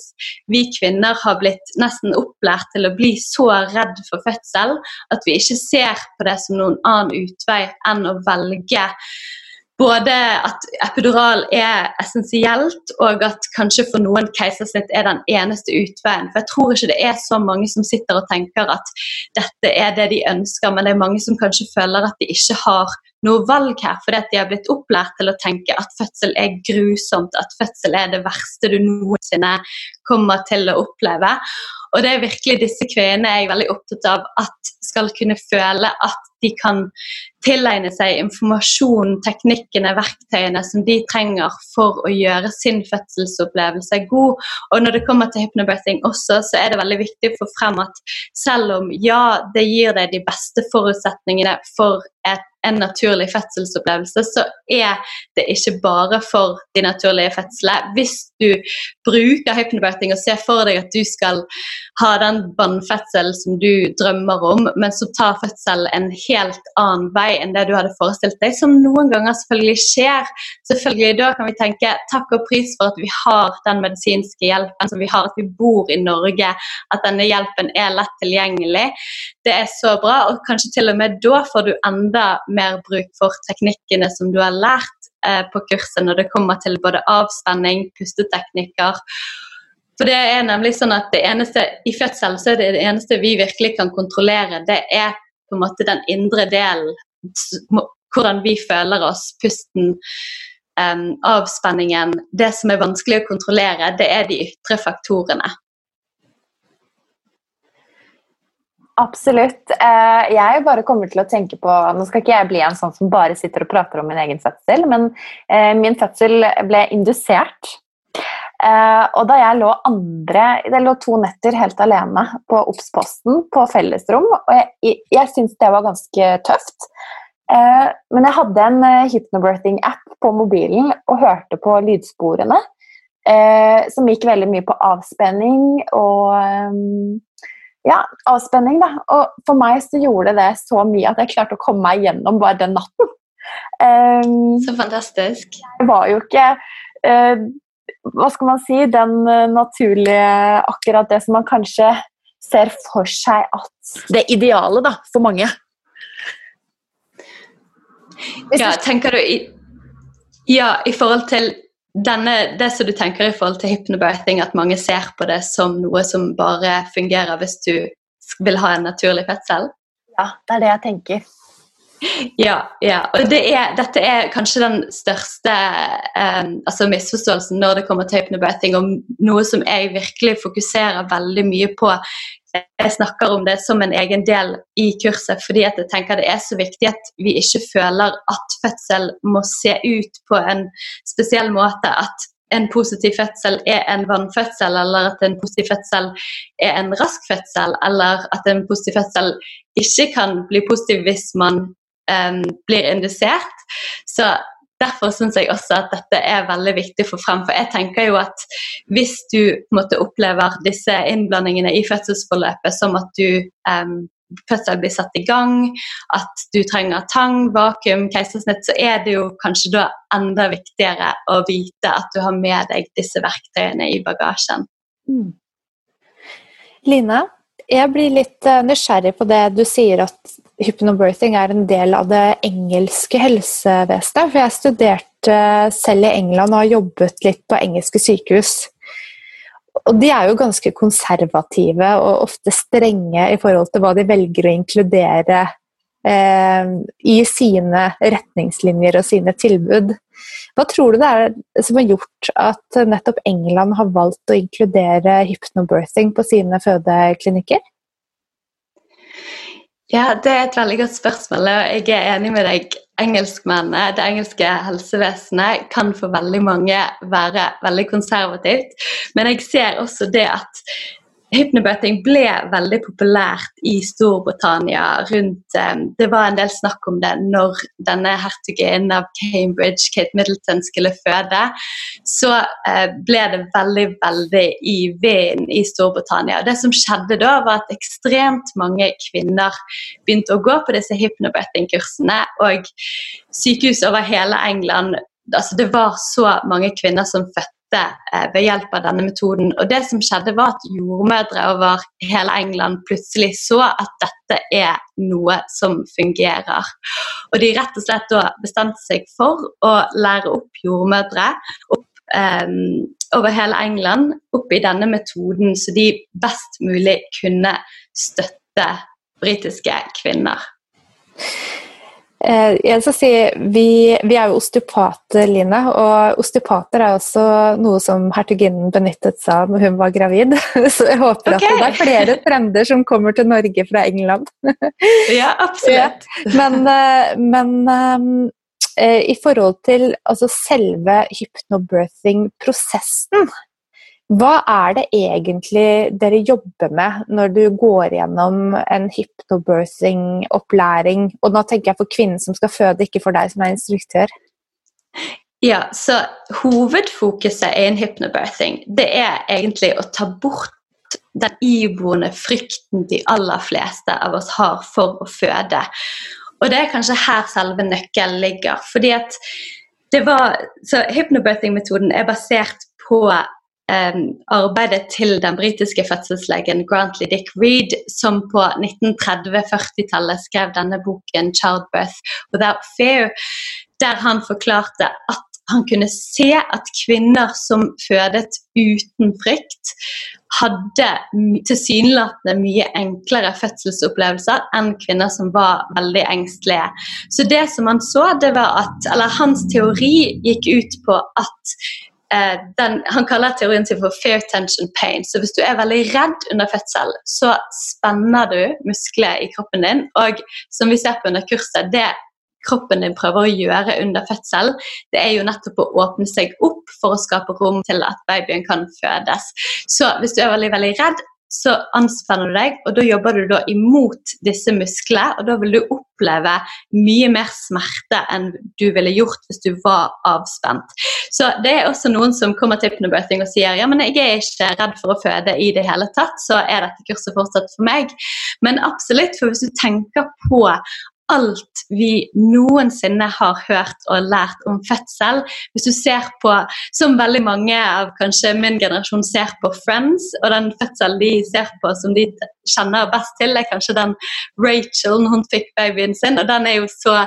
vi kvinner har blitt nesten opplært til å bli så redd for fødsel at vi ikke ser på det som noen annen utvei enn å velge både at epidural er essensielt, og at kanskje for noen keisersnitt er den eneste utveien. For jeg tror ikke det er så mange som sitter og tenker at dette er det de ønsker, men det er mange som kanskje føler at de ikke har noe valg her, fordi at de har blitt opplært til å tenke at fødsel er grusomt, at fødsel er det verste du noensinne kommer til å oppleve. Og det er virkelig disse kvinnene jeg er veldig opptatt av at skal kunne føle at de kan tilegne seg informasjon, teknikkene, verktøyene som de trenger for å gjøre sin fødselsopplevelse god. Og når det kommer til hypnobirthing også, så er det veldig viktig å få frem at selv om ja, det gir deg de beste forutsetningene for et en naturlig fødselsopplevelse, så er det ikke bare for de naturlige fødslene. Hvis du bruker hypnobirthing og ser for deg at du skal ha den vannfødselen som du drømmer om, men så tar fødselen en helt annen vei enn det du hadde forestilt deg, som noen ganger selvfølgelig skjer. Selvfølgelig Da kan vi tenke takk og pris for at vi har den medisinske hjelpen som vi har, at vi bor i Norge, at denne hjelpen er lett tilgjengelig. Det er så bra, og kanskje til og med da får du enda mer bruk for teknikkene som du har lært på kurset når det kommer til både avspenning, pusteteknikker for det er nemlig sånn at det eneste, I fødsel så er det det eneste vi virkelig kan kontrollere, det er på en måte den indre delen. Hvordan vi føler oss, pusten, um, avspenningen. Det som er vanskelig å kontrollere, det er de ytre faktorene. Absolutt. Eh, jeg bare kommer til å tenke på Nå skal ikke jeg bli en sånn som bare sitter og prater om min egen fødsel, men eh, min fødsel ble indusert Uh, og da jeg lå andre Det lå to netter helt alene på Obs-posten på fellesrom, og jeg, jeg, jeg syntes det var ganske tøft. Men jeg hadde en hypnobirthing-app på mobilen og hørte på lydsporene, som gikk veldig mye på avspenning og ja, avspenning, da. Og for meg så gjorde det så mye at jeg klarte å komme meg gjennom bare den natten. Um, så fantastisk. Jeg var jo ikke hva skal man si, den eh, naturlige Akkurat det som man kanskje ser for seg at Det ideale, da, for mange. Ja, tenker du i, Ja, i forhold til denne, det som du tenker i forhold til hypnobirthing, at mange ser på det som noe som bare fungerer hvis du vil ha en naturlig fødsel? Ja, det er det jeg tenker. Ja, ja. og det er, dette er kanskje den største um, altså misforståelsen når det kommer til hypnobirthing, og noe som jeg virkelig fokuserer veldig mye på. Jeg snakker om det som en egen del i kurset fordi at jeg tenker det er så viktig at vi ikke føler at fødsel må se ut på en spesiell måte. At en positiv fødsel er en vannfødsel, eller at en positiv fødsel er en rask fødsel, eller at en positiv fødsel ikke kan bli positiv hvis man um, blir indusert. Så Derfor syns jeg også at dette er veldig viktig å få frem. For jeg tenker jo at hvis du måtte opplever disse innblandingene i fødselsforløpet som at du um, fødsel blir satt i gang, at du trenger tang, vakuum, keisersnitt, så er det jo kanskje da enda viktigere å vite at du har med deg disse verktøyene i bagasjen. Mm. Line, jeg blir litt eh, nysgjerrig på det du sier at hypnobirthing er en del av det engelske helsevesenet. For jeg studerte selv i England og har jobbet litt på engelske sykehus. Og de er jo ganske konservative og ofte strenge i forhold til hva de velger å inkludere eh, i sine retningslinjer og sine tilbud. Hva tror du det er som har gjort at nettopp England har valgt å inkludere hypnobirthing på sine fødeklinikker? Ja, Det er et veldig godt spørsmål. og Jeg er enig med deg. Engelskmennene, det engelske helsevesenet, kan for veldig mange være veldig konservativt. Men jeg ser også det at Hypnobirthing ble veldig populært i Storbritannia rundt um, Det var en del snakk om det når denne hertuginnen av Cambridge, Kate Middleton, skulle føde. Så uh, ble det veldig, veldig i vinden i Storbritannia. Det som skjedde da, var at ekstremt mange kvinner begynte å gå på disse hypnobirthing-kursene, og sykehus over hele England altså Det var så mange kvinner som fødte eh, ved hjelp av denne metoden. Og det som skjedde var at Jordmødre over hele England plutselig så at dette er noe som fungerer. Og de rett og slett bestemte seg for å lære opp jordmødre opp, eh, over hele England opp i denne metoden, så de best mulig kunne støtte britiske kvinner. Eh, jeg skal si, vi, vi, er jo osteopater, Line. Og osteopater er også noe som hertuginnen benyttet seg av når hun var gravid. Så jeg håper okay. at det er flere trender som kommer til Norge fra England. Ja, absolutt. Ja. Men, eh, men eh, i forhold til altså selve hypnobirthing-prosessen hva er det egentlig dere jobber med når du går gjennom en hypnobirthing-opplæring? Og nå tenker jeg for kvinnen som skal føde, ikke for deg som er instruktør. Ja, så hovedfokuset i en hypnobirthing det er egentlig å ta bort den iboende frykten de aller fleste av oss har for å føde. Og det er kanskje her selve nøkkelen ligger. fordi at det var, så Hypnobirthing-metoden er basert på arbeidet til den britiske fødselslegen Grantley Dick Reed, som på 1930-40-tallet skrev denne boken 'Childbirth Without Fear', der han forklarte at han kunne se at kvinner som fødet uten frykt, hadde tilsynelatende mye enklere fødselsopplevelser enn kvinner som var veldig engstelige. Så det som han så, det var at Eller hans teori gikk ut på at den, Han kaller teorien sin for fear tension pain. Så hvis du er veldig redd under fødsel, så spenner du muskler i kroppen din. Og som vi ser på under kurset, det kroppen din prøver å gjøre under fødsel, det er jo nettopp å åpne seg opp for å skape rom til at babyen kan fødes. Så hvis du er veldig, veldig redd, så anspenner du deg, og da jobber du da imot disse musklene. Og da vil du oppleve mye mer smerte enn du ville gjort hvis du var avspent. Så det er også noen som kommer til hypnobirthing og sier ja, men jeg er ikke redd for å føde i det hele tatt, så er dette kurset fortsatt for meg. Men absolutt, for hvis du tenker på alt vi noensinne har hørt og lært om fødsel. Hvis du ser på, som veldig mange av kanskje min generasjon ser på Friends, og den fødselen de ser på som de kjenner best til, er kanskje den Rachel når hun fikk babyen sin, og den er jo så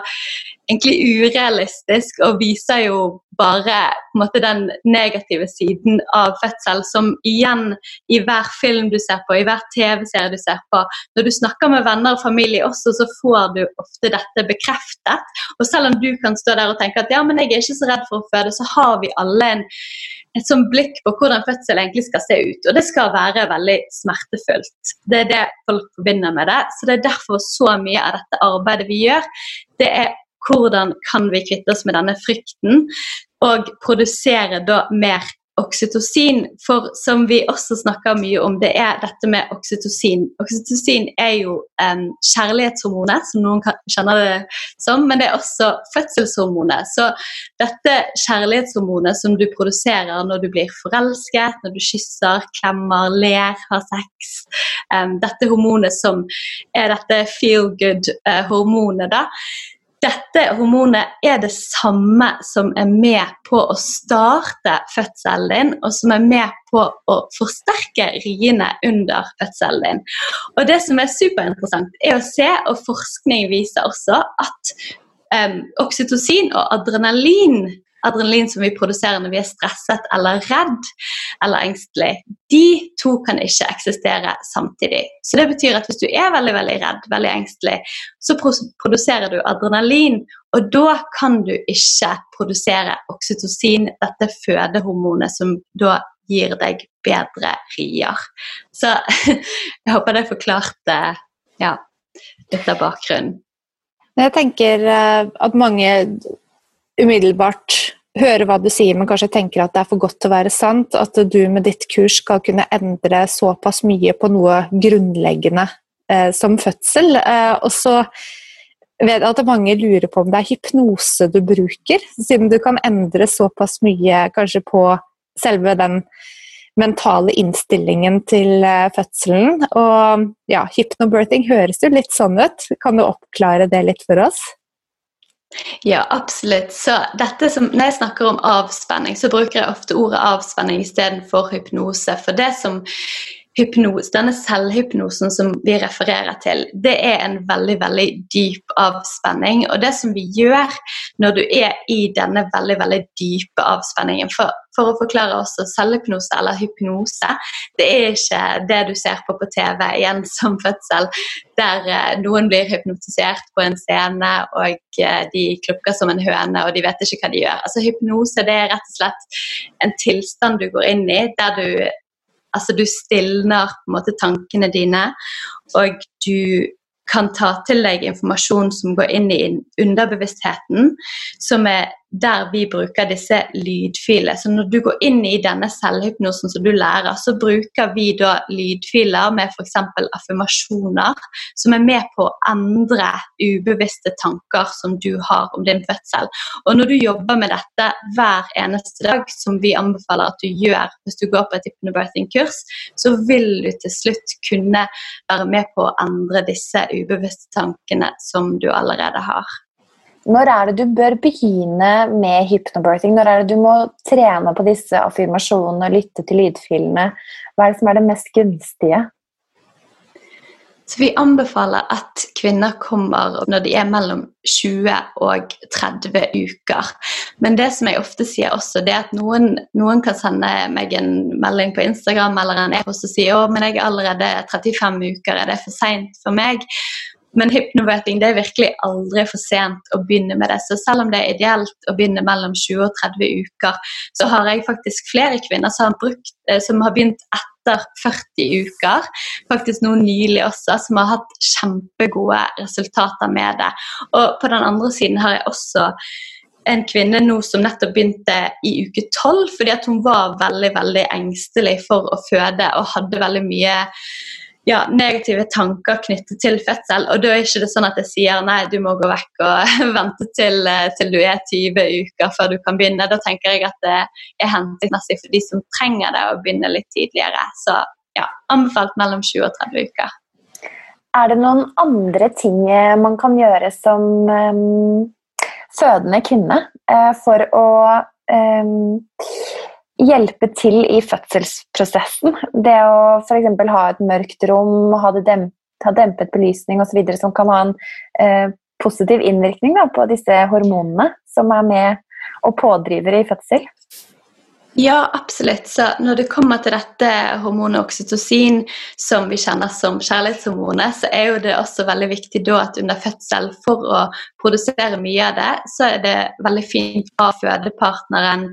egentlig urealistisk og viser jo bare måte, den negative siden av fødsel, som igjen i hver film du ser på, i hver TV-serie du ser på Når du snakker med venner og familie også, så får du ofte dette bekreftet. Og selv om du kan stå der og tenke at ja, men jeg er ikke så redd for å føde, så har vi alle en, et sånn blikk på hvordan fødsel egentlig skal se ut. Og det skal være veldig smertefullt. Det er det folk forbinder med det. Så det er derfor så mye av dette arbeidet vi gjør, det er hvordan kan vi kvitte oss med denne frykten, og produsere da mer oksytocin. For som vi også snakker mye om, det er dette med oksytocin. Oksytocin er jo um, kjærlighetshormonet, som noen kan, kjenner det som, men det er også fødselshormonet. Så dette kjærlighetshormonet som du produserer når du blir forelsket, når du kysser, klemmer, ler, har sex um, Dette hormonet som er dette feel good-hormonet, uh, da dette hormonet er det samme som er med på å starte fødselen din, og som er med på å forsterke riene under fødselen din. Og Det som er superinteressant, er å se, og forskning viser også, at um, oksytocin og adrenalin adrenalin som vi produserer når vi er stresset eller redd eller engstelig, de to kan ikke eksistere samtidig. Så det betyr at hvis du er veldig veldig redd, veldig engstelig, så produserer du adrenalin, og da kan du ikke produsere oksytocin, dette fødehormonet som da gir deg bedre rier. Så jeg håper det forklarte ja, litt av bakgrunnen. Jeg tenker eh, at mange umiddelbart høre hva du sier, men kanskje tenker at det er for godt til å være sant. At du med ditt kurs skal kunne endre såpass mye på noe grunnleggende eh, som fødsel. Eh, og så vet jeg at mange lurer på om det er hypnose du bruker, siden du kan endre såpass mye kanskje på selve den mentale innstillingen til eh, fødselen. Og ja, hypnobirthing høres jo litt sånn ut. Kan du oppklare det litt for oss? Ja, absolutt. Så dette som, når jeg snakker om avspenning, så bruker jeg ofte ordet avspenning istedenfor hypnose. For det som hypnose, denne selvhypnosen som vi refererer til, det er en veldig veldig dyp avspenning. Og det som vi gjør når du er i denne veldig veldig dype avspenningen For, for å forklare også selvhypnose eller hypnose, det er ikke det du ser på på TV i en fødsel, der eh, noen blir hypnotisert på en scene og eh, de klukker som en høne og de vet ikke hva de gjør. Altså Hypnose det er rett og slett en tilstand du går inn i der du Altså du stilner på en måte tankene dine, og du kan ta til deg informasjon som går inn i underbevisstheten, som er der vi bruker disse lydfiler. Så når du går inn i denne selvhypnosen som du lærer, så bruker vi da lydfiler med f.eks. affirmasjoner, som er med på å endre ubevisste tanker som du har om din fødsel. Og når du jobber med dette hver eneste dag, som vi anbefaler at du gjør hvis du går på et hypnobirthing-kurs, så vil du til slutt kunne være med på å endre disse ubevisste tankene som du allerede har. Når er det du bør begynne med hypnobirthing? Når er det du må trene på disse affirmasjonene og lytte til lydfilene? Hva er det som er det mest gunstige? Så Vi anbefaler at kvinner kommer når de er mellom 20 og 30 uker. Men det som jeg ofte sier også, det er at noen, noen kan sende meg en melding på Instagram eller en e-post og si å, men jeg er allerede 35 uker, er det for seint for meg? Men hypnoveting det er virkelig aldri for sent å begynne med det. Så selv om det er ideelt å begynne mellom 20 og 30 uker, så har jeg faktisk flere kvinner som har, brukt, eh, som har begynt etter 40 uker. Faktisk noen nylig også, som har hatt kjempegode resultater med det. Og på den andre siden har jeg også en kvinne nå som nettopp begynte i uke tolv, fordi at hun var veldig veldig engstelig for å føde og hadde veldig mye ja, negative tanker knyttet til fødsel. Og da er ikke det sånn at jeg sier nei, du må gå vekk og vente til, eh, til, du er 20 uker før du kan begynne. Da tenker jeg at det er hensiktsmessig for de som trenger det, å begynne litt tidligere. Så ja, anbefalt mellom 20 og 30 uker. Er det noen andre ting eh, man kan gjøre som um, fødende kvinne uh, for å um, hjelpe til i fødselsprosessen. Det å f.eks. ha et mørkt rom, ha, demp, ha dempet belysning osv. som kan ha en eh, positiv innvirkning da, på disse hormonene som er med og pådriver i fødsel. Ja, absolutt. Så når det kommer til dette hormonet oksytocin, som vi kjenner som kjærlighetshormonet, så er jo det også veldig viktig da at under fødsel, for å produsere mye av det, så er det veldig fint å ha fødepartneren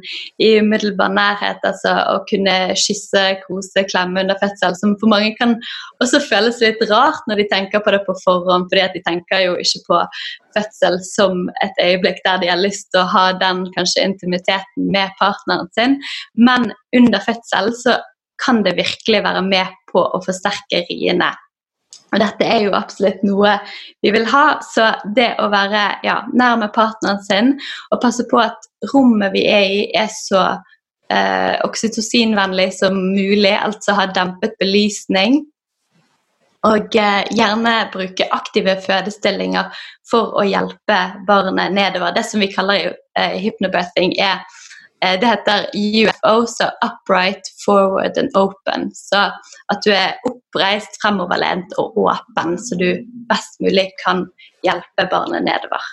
i umiddelbar nærhet. Altså å kunne kysse, kose, klemme under fødsel, som for mange kan også føles litt rart når de tenker på det på forhånd, fordi at de tenker jo ikke på fødsel som et øyeblikk der de har lyst til å ha den kanskje intimiteten med partneren sin. Men under fødsel så kan det virkelig være med på å forsterke riene. Og dette er jo absolutt noe vi vil ha. Så det å være ja, nær med partneren sin og passe på at rommet vi er i, er så eh, oksytocinvennlig som mulig, altså ha dempet belysning, og eh, gjerne bruke aktive fødestillinger for å hjelpe barnet nedover. Det som vi kaller eh, hypnobirthing, er eh, det heter UFO, så upright, forward and open. Så at du er oppreist, fremoverlent og åpen, så du best mulig kan hjelpe barnet nedover.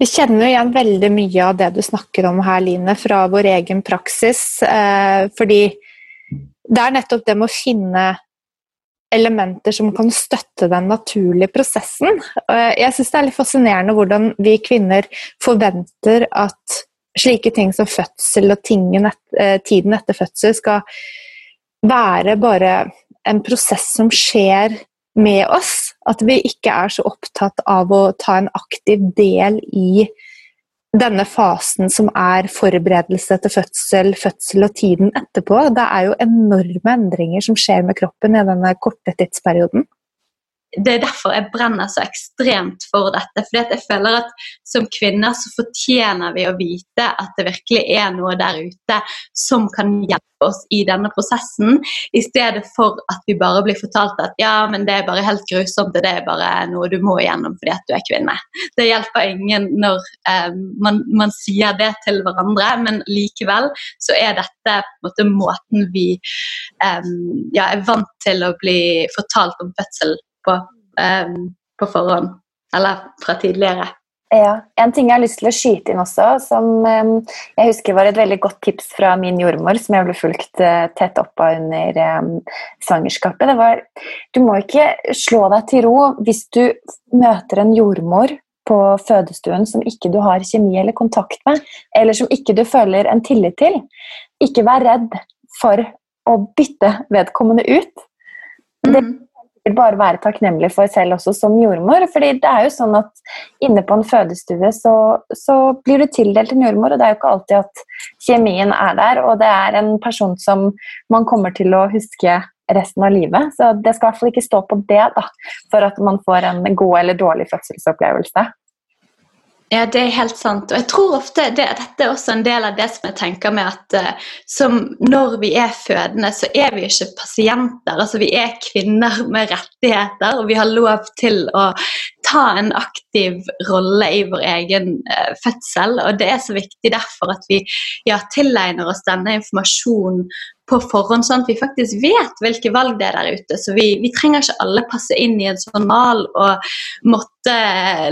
Vi kjenner igjen veldig mye av det du snakker om her, Line, fra vår egen praksis. fordi det er nettopp det med å finne elementer som kan støtte den naturlige prosessen. Jeg syns det er litt fascinerende hvordan vi kvinner forventer at slike ting som fødsel og et, tiden etter fødsel skal være bare en prosess som skjer med oss. At vi ikke er så opptatt av å ta en aktiv del i denne fasen som er forberedelse til fødsel, fødsel og tiden etterpå, det er jo enorme endringer som skjer med kroppen i denne korte tidsperioden det er derfor jeg brenner så ekstremt for dette. fordi jeg føler at som kvinner så fortjener vi å vite at det virkelig er noe der ute som kan hjelpe oss i denne prosessen, i stedet for at vi bare blir fortalt at ja, men det er bare helt grusomt, det er bare noe du må igjennom fordi at du er kvinne. Det hjelper ingen når eh, man, man, sier det til hverandre, men likevel så er dette på en måte, måten vi eh, ja, er vant til å bli fortalt om fødsel på, um, på forhånd. Eller fra tidligere. Ja, En ting jeg har lyst til å skyte inn også, som um, jeg husker var et veldig godt tips fra min jordmor, som jeg ble fulgt uh, tett opp av under um, svangerskapet, det var du må ikke slå deg til ro hvis du møter en jordmor på fødestuen som ikke du har kjemi eller kontakt med, eller som ikke du føler en tillit til. Ikke vær redd for å bytte vedkommende ut. Mm. Det vil bare være takknemlig for selv også som jordmor. fordi det er jo sånn at inne på en fødestue så, så blir du tildelt en jordmor, og det er jo ikke alltid at kjemien er der. Og det er en person som man kommer til å huske resten av livet. Så det skal i hvert fall ikke stå på det da, for at man får en god eller dårlig fødselsopplevelse. Ja, det er helt sant. Og jeg tror ofte det, dette er også en del av det som jeg tenker med at uh, som når vi er fødende, så er vi ikke pasienter. Altså vi er kvinner med rettigheter, og vi har lov til å ta en aktiv rolle i vår egen uh, fødsel. Og det er så viktig derfor at vi ja, tilegner oss denne informasjonen på forhånd, sånn at vi faktisk vet hvilke valg det er der ute. Så vi, vi trenger ikke alle passe inn i en sånn mal og måtte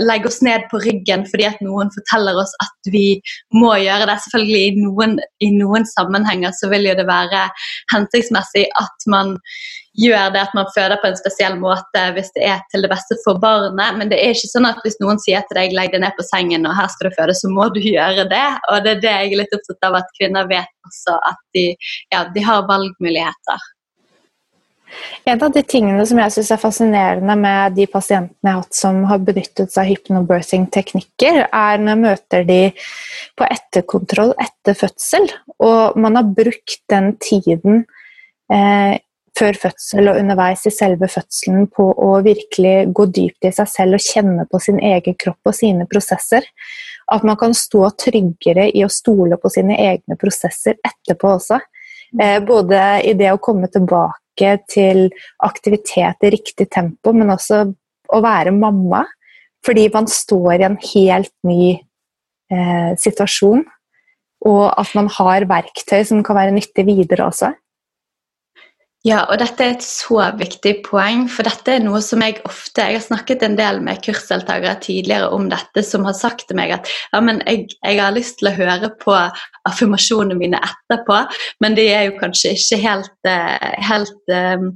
legge oss ned på ryggen fordi at noen forteller oss at vi må gjøre det. Selvfølgelig i noen, i noen sammenhenger så vil jo det være hensiktsmessig at man gjør det at man føder på en spesiell måte hvis det er til det beste for barnet. Men det er ikke sånn at hvis noen sier til deg legg deg ned på sengen og her skal du føde, så må du gjøre det. Og det er det jeg er litt opptatt av at kvinner vet også, at de, ja, de har valgmuligheter. En av de tingene som jeg syns er fascinerende med de pasientene jeg har hatt som har benyttet seg av hypnobirthing-teknikker, er når jeg møter de på etterkontroll etter fødsel, og man har brukt den tiden eh, før fødsel og underveis i selve fødselen på å virkelig gå dypt i seg selv og kjenne på sin egen kropp og sine prosesser. At man kan stå tryggere i å stole på sine egne prosesser etterpå også. Eh, både i det å komme tilbake til aktivitet i riktig tempo, men også å være mamma. Fordi man står i en helt ny eh, situasjon. Og at man har verktøy som kan være nyttig videre også. Ja, og dette er et så viktig poeng, for dette er noe som jeg ofte Jeg har snakket en del med kursdeltakere tidligere om dette, som har sagt til meg at ja, men jeg, jeg har lyst til å høre på affirmasjonene mine etterpå, men de er jo kanskje ikke helt, eh, helt um,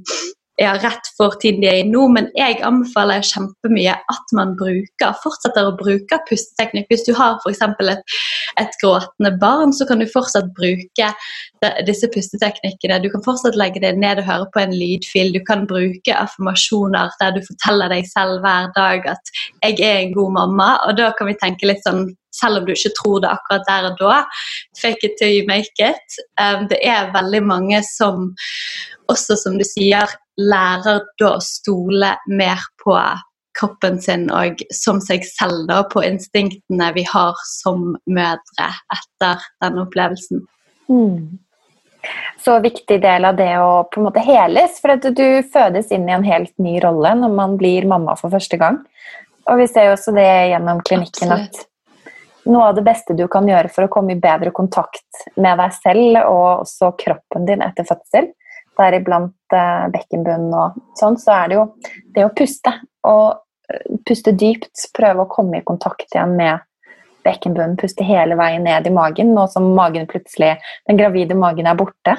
ja, rett for tiden de er i nå, men jeg anbefaler kjempemye at man bruker, fortsetter å bruke pusteteknikk. Hvis du har f.eks. Et, et gråtende barn, så kan du fortsatt bruke disse pusteteknikkene. Du kan fortsatt legge deg ned og høre på en lydfil. Du kan bruke affirmasjoner der du forteller deg selv hver dag at 'jeg er en god mamma', og da kan vi tenke litt sånn selv om du ikke tror det akkurat der og da. Fake it till you make it. Um, det er veldig mange som også, som du sier, lærer da å stole mer på kroppen sin og som seg selv, da, på instinktene vi har som mødre etter den opplevelsen. Mm. Så viktig del av det å på en måte heles, for at du fødes inn i en helt ny rolle når man blir mamma for første gang. Og vi ser jo også det gjennom klinikken Absolutt. at noe av det beste du kan gjøre for å komme i bedre kontakt med deg selv og også kroppen din etter fødsel, deriblant eh, bekkenbunnen og sånn, så er det jo det å puste. Og eh, puste dypt, prøve å komme i kontakt igjen med bekkenbunnen, puste hele veien ned i magen, nå som magen plutselig, den gravide magen er borte.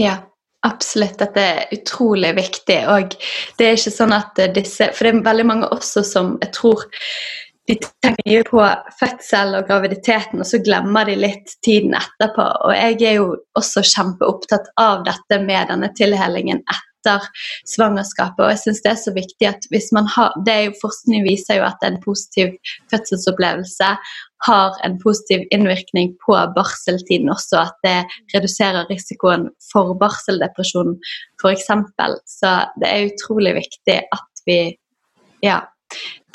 Ja, absolutt. Dette er utrolig viktig. Og det er ikke sånn at disse For det er veldig mange også som jeg tror de tenker mye på fødsel og graviditeten, og så glemmer de litt tiden etterpå. Og jeg er jo også kjempeopptatt av dette med denne tilhelingen etter svangerskapet. Og jeg syns det er så viktig at hvis man har det er jo Forskning viser jo at en positiv fødselsopplevelse har en positiv innvirkning på barseltiden også, at det reduserer risikoen for barseldepresjon f.eks. Så det er utrolig viktig at vi ja,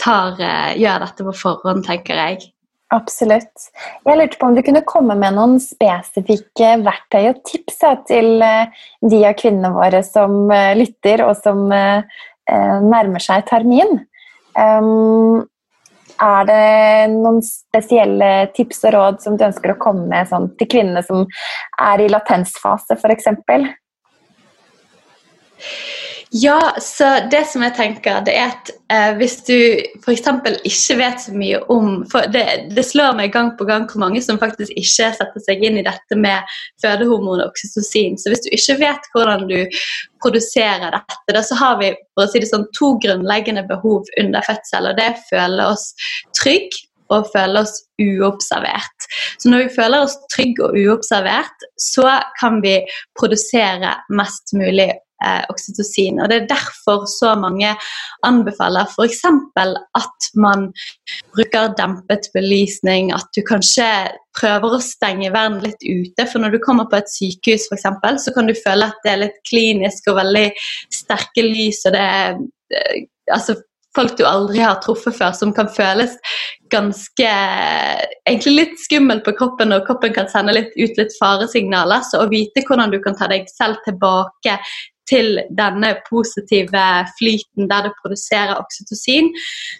tar, eh, gjør dette på forhånd, tenker jeg. Absolutt. Jeg lurte på om du kunne komme med noen spesifikke verktøy og tips til eh, de av kvinnene våre som eh, lytter, og som nærmer seg termin. Um, er det noen spesielle tips og råd som du ønsker å komme med sånn, til kvinnene som er i latensfase, f.eks.? Ja, så det som jeg tenker, det er at eh, hvis du f.eks. ikke vet så mye om for det, det, slår meg gang på gang hvor mange som faktisk ikke setter seg inn i dette med fødehormon og oksytocin. Så hvis du ikke vet hvordan du produserer dette, da så har vi for å si det sånn, to grunnleggende behov under fødsel. og Det er å føle oss trygg og føle oss uobservert. Så når vi føler oss trygge og uobservert, så kan vi produsere mest mulig eh, oksytocin. Og Det er derfor så mange anbefaler f.eks. at man bruker dempet belysning, at du kanskje prøver å stenge verden litt ute. For når du kommer på et sykehus, eksempel, så kan du føle at det er litt klinisk og veldig sterke lys. og det er eh, altså folk du aldri har truffet før, som kan føles ganske Egentlig litt skummelt på kroppen, og kroppen kan sende litt ut litt faresignaler. Så å vite hvordan du kan ta deg selv tilbake til denne positive flyten der det produserer oksytocin.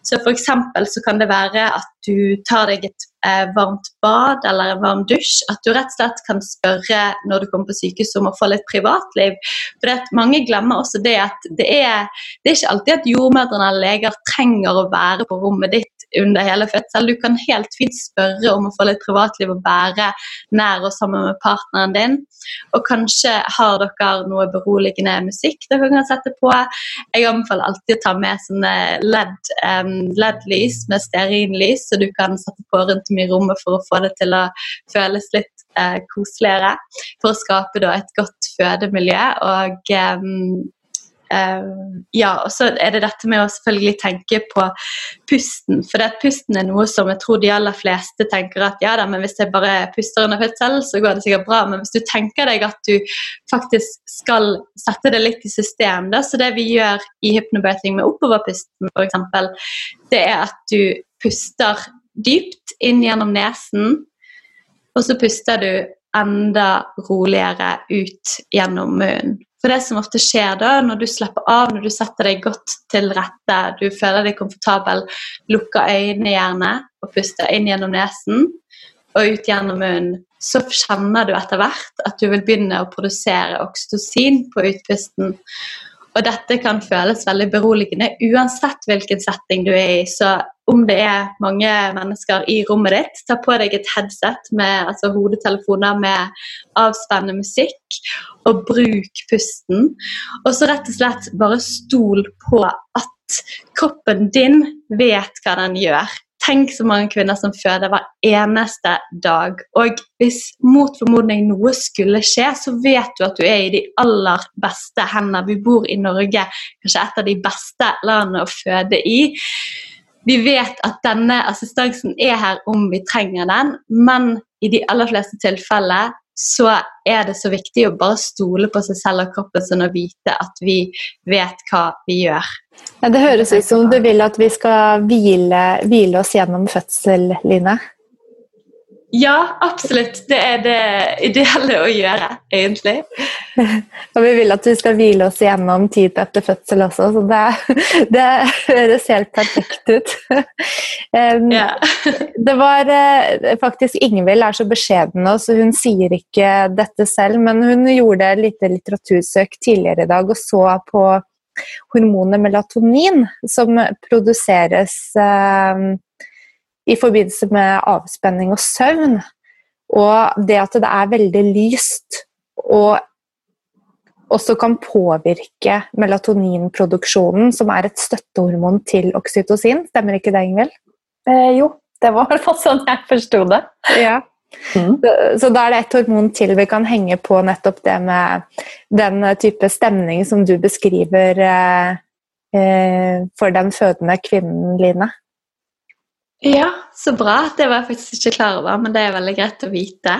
Så f.eks. så kan det være at du tar deg et eh, varmt bad eller en varm dusj. At du rett og slett kan spørre når du kommer på sykehus om å få litt privatliv. For Mange glemmer også det at det er, det er ikke alltid at jordmødrene eller leger trenger å være på rommet ditt under hele fødsel. Du kan helt fint spørre om å få litt privatliv og være nær og sammen med partneren din. Og kanskje har dere noe beroligende musikk dere kan sette på. Jeg anbefaler alltid å ta med sånne LED-lys LED med stearinlys, så du kan sette på rundt om i rommet for å få det til å føles litt eh, koseligere. For å skape da, et godt fødemiljø. Og um, ja, og så er det dette med å selvfølgelig tenke på pusten. For det at pusten er noe som jeg tror de aller fleste tenker at ja da, men hvis jeg bare puster under fødsel, så går det sikkert bra. Men hvis du tenker deg at du faktisk skal sette det litt i system, da, så det vi gjør i hypnobirthing med oppoverpusten f.eks., det er at du puster dypt inn gjennom nesen, og så puster du enda roligere ut gjennom munnen. For det som ofte skjer da, når du slapper av, når du setter deg godt til rette, du føler deg komfortabel, lukker øynene gjerne og puster inn gjennom nesen og ut gjennom munnen, så kjenner du etter hvert at du vil begynne å produsere oksytocin på utpusten. Og dette kan føles veldig beroligende uansett hvilken setting du er i. Så om det er mange mennesker i rommet ditt, ta på deg et headset med altså hodetelefoner med avspennende musikk, og bruk pusten. Og så rett og slett bare stol på at kroppen din vet hva den gjør. Tenk så mange kvinner som føder hver eneste dag. Og hvis mot formodning noe skulle skje, så vet du at du er i de aller beste hender. Vi bor i Norge, kanskje et av de beste landene å føde i. Vi vet at denne assistansen er her om vi trenger den, men i de aller fleste tilfeller så er det så viktig å bare stole på seg selv og kroppen sin og vite at vi vet hva vi gjør. Det høres ut som du vil at vi skal hvile, hvile oss gjennom fødsel, Line? Ja, absolutt. Det er det ideelle å gjøre, egentlig. Og vi vil at vi skal hvile oss gjennom tid etter fødsel også, så det, det høres helt perfekt ut. Um, ja. det var uh, faktisk Ingvild er så beskjeden nå, så hun sier ikke dette selv, men hun gjorde et lite litteratursøk tidligere i dag og så på hormonet melatonin som produseres uh, i forbindelse med avspenning og søvn. Og det at det er veldig lyst og også kan påvirke melatoninproduksjonen, som er et støttehormon til oksytocin. Stemmer ikke det, Ingvild? Eh, jo, det var i hvert fall sånn jeg forsto det. Ja. Mm. Så, så, da er det et hormon til vi kan henge på nettopp det med den type stemning som du beskriver eh, eh, for den fødende kvinnen, Line. Ja, så bra. Det var jeg faktisk ikke klar over, men det er veldig greit å vite.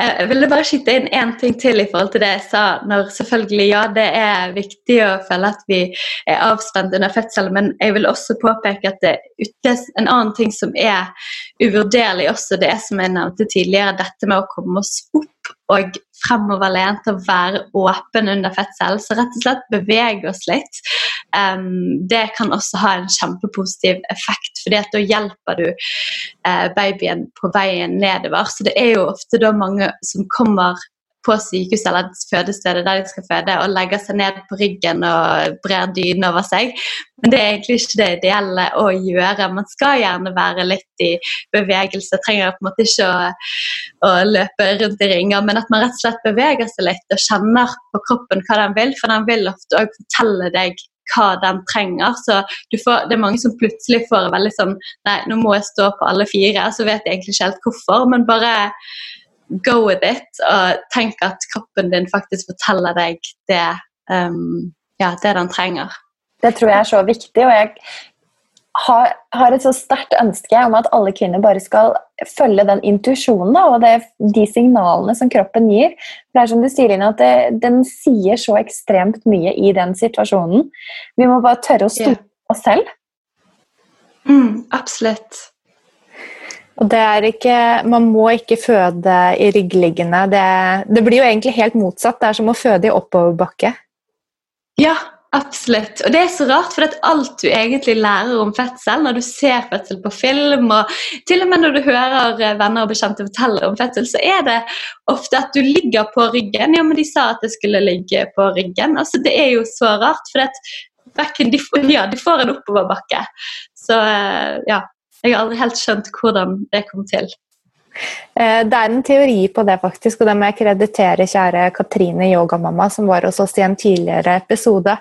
Eh, jeg ville bare skyte inn én ting til i forhold til det jeg sa. når selvfølgelig, Ja, det er viktig å føle at vi er avspent under fødselen, men jeg vil også påpeke at det er en annen ting som er uvurderlig også, det er som jeg nevnte tidligere, dette med å komme oss opp og fremoverlent og være åpen under fødsel. Så rett og slett bevege oss litt. Um, det kan også ha en kjempepositiv effekt, for da hjelper du uh, babyen på veien nedover. Så det er jo ofte da mange som kommer på sykehuset eller fødestedet der de skal føde, og legger seg ned på ryggen og brer dyne over seg. Men det er egentlig ikke det ideelle å gjøre. Man skal gjerne være litt i bevegelse. Trenger på en måte ikke å, å løpe rundt i ringer, men at man rett og slett beveger seg litt og kjenner på kroppen hva den vil, for den vil ofte òg fortelle deg hva den trenger. Så får, det er mange som plutselig får veldig sånn Nei, nå må jeg stå på alle fire. Så vet jeg egentlig ikke helt hvorfor, men bare go with it, og tenk at kroppen din faktisk forteller deg det um, ja, det den trenger. Det tror jeg er så viktig, og jeg har, har et så sterkt ønske om at alle kvinner bare skal følge den intuisjonen og det, de signalene som kroppen gir. For det er som du sier, Line, at det, den sier så ekstremt mye i den situasjonen. Vi må bare tørre å stole på oss selv. Mm, absolutt. Og det er ikke, Man må ikke føde i ryggliggende. Det, det blir jo egentlig helt motsatt. Det er som å føde i oppoverbakke. Ja, absolutt. Og det er så rart, for alt du egentlig lærer om fødsel når du ser fødsel på film, og til og med når du hører venner og bekjente fortelle om fødsel, så er det ofte at du ligger på ryggen. Ja, men de sa at det skulle ligge på ryggen. Altså, Det er jo så rart, for bekken, de, ja, de får en oppoverbakke. Så eh, ja, jeg har aldri helt skjønt hvordan det kom til. Eh, det er en teori på det, faktisk, og det må jeg kreditere kjære Katrine Yogamamma, som var hos oss i en tidligere episode.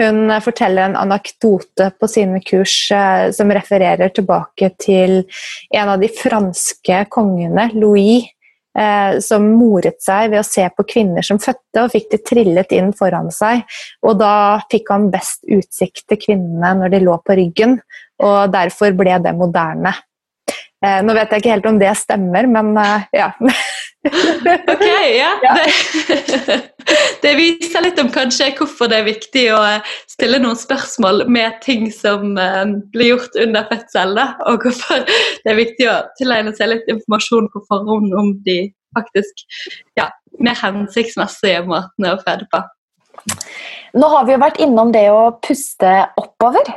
Hun forteller en anekdote på sine kurs eh, som refererer tilbake til en av de franske kongene, Louis, eh, som moret seg ved å se på kvinner som fødte, og fikk de trillet inn foran seg. Og da fikk han best utsikt til kvinnene når de lå på ryggen, og derfor ble det moderne. Eh, nå vet jeg ikke helt om det stemmer, men eh, ja. ok, ja. ja. Det, det, viser litt om kanskje hvorfor det er viktig å stille noen spørsmål med ting som eh, blir gjort under fødsel, da, og hvorfor det er viktig å tilegne seg litt informasjon på forhånd om de faktisk ja, mer hensiktsmessige måtene å føde på. Nå har vi jo vært innom det å puste oppover.